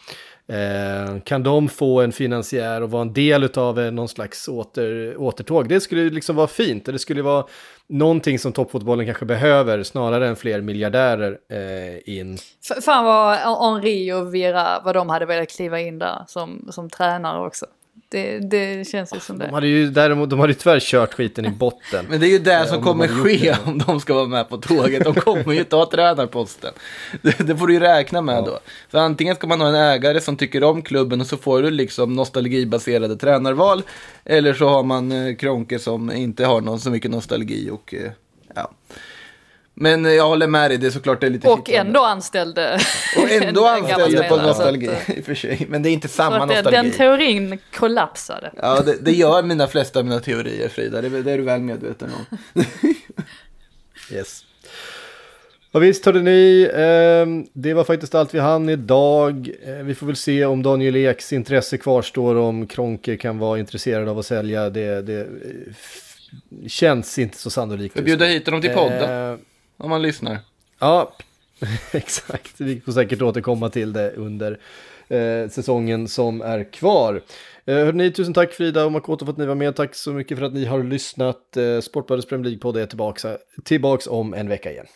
eh, kan de få en finansiär och vara en del av eh, någon slags åter, återtåg, det skulle ju liksom vara fint. Det skulle vara någonting som toppfotbollen kanske behöver snarare än fler miljardärer eh, in. F- fan vad Henri och Vera, vad de hade velat kliva in där som, som tränare också. Det, det känns ju som De det. hade ju däremot, de hade ju tyvärr kört skiten i botten. Men det är ju det som om de kommer gjort ske det. om de ska vara med på tåget. De kommer ju ta tränarposten. Det, det får du ju räkna med då. Så antingen ska man ha en ägare som tycker om klubben och så får du liksom nostalgibaserade tränarval. Eller så har man eh, Kronke som inte har någon så mycket nostalgi och eh, ja. Men eh, jag håller med dig, det är såklart det är lite Och kittlande. ändå anställde. Och ändå anställde på nostalgi att, eh, i och för sig. Men det är inte samma det, nostalgi. den teorin kollapsade. Ja, det, det gör mina flesta av mina teorier Frida, det, det är du väl medveten om. Yes. Och visst hörde ni, eh, det var faktiskt allt vi hann idag. Eh, vi får väl se om Daniel Eks intresse kvarstår, om Kronke kan vara intresserad av att sälja. Det, det eh, känns inte så sannolikt. Vi just bjuder nu. hit honom till podden, Eh, om man lyssnar. Ja, exakt. Vi får säkert återkomma till det under eh, säsongen som är kvar. Eh, hörde tusen tack Frida och Makoto för att ni var med. Tack så mycket för att ni har lyssnat. Eh, Sportbladets Premier League-podd är tillbaka, tillbaks om en vecka igen.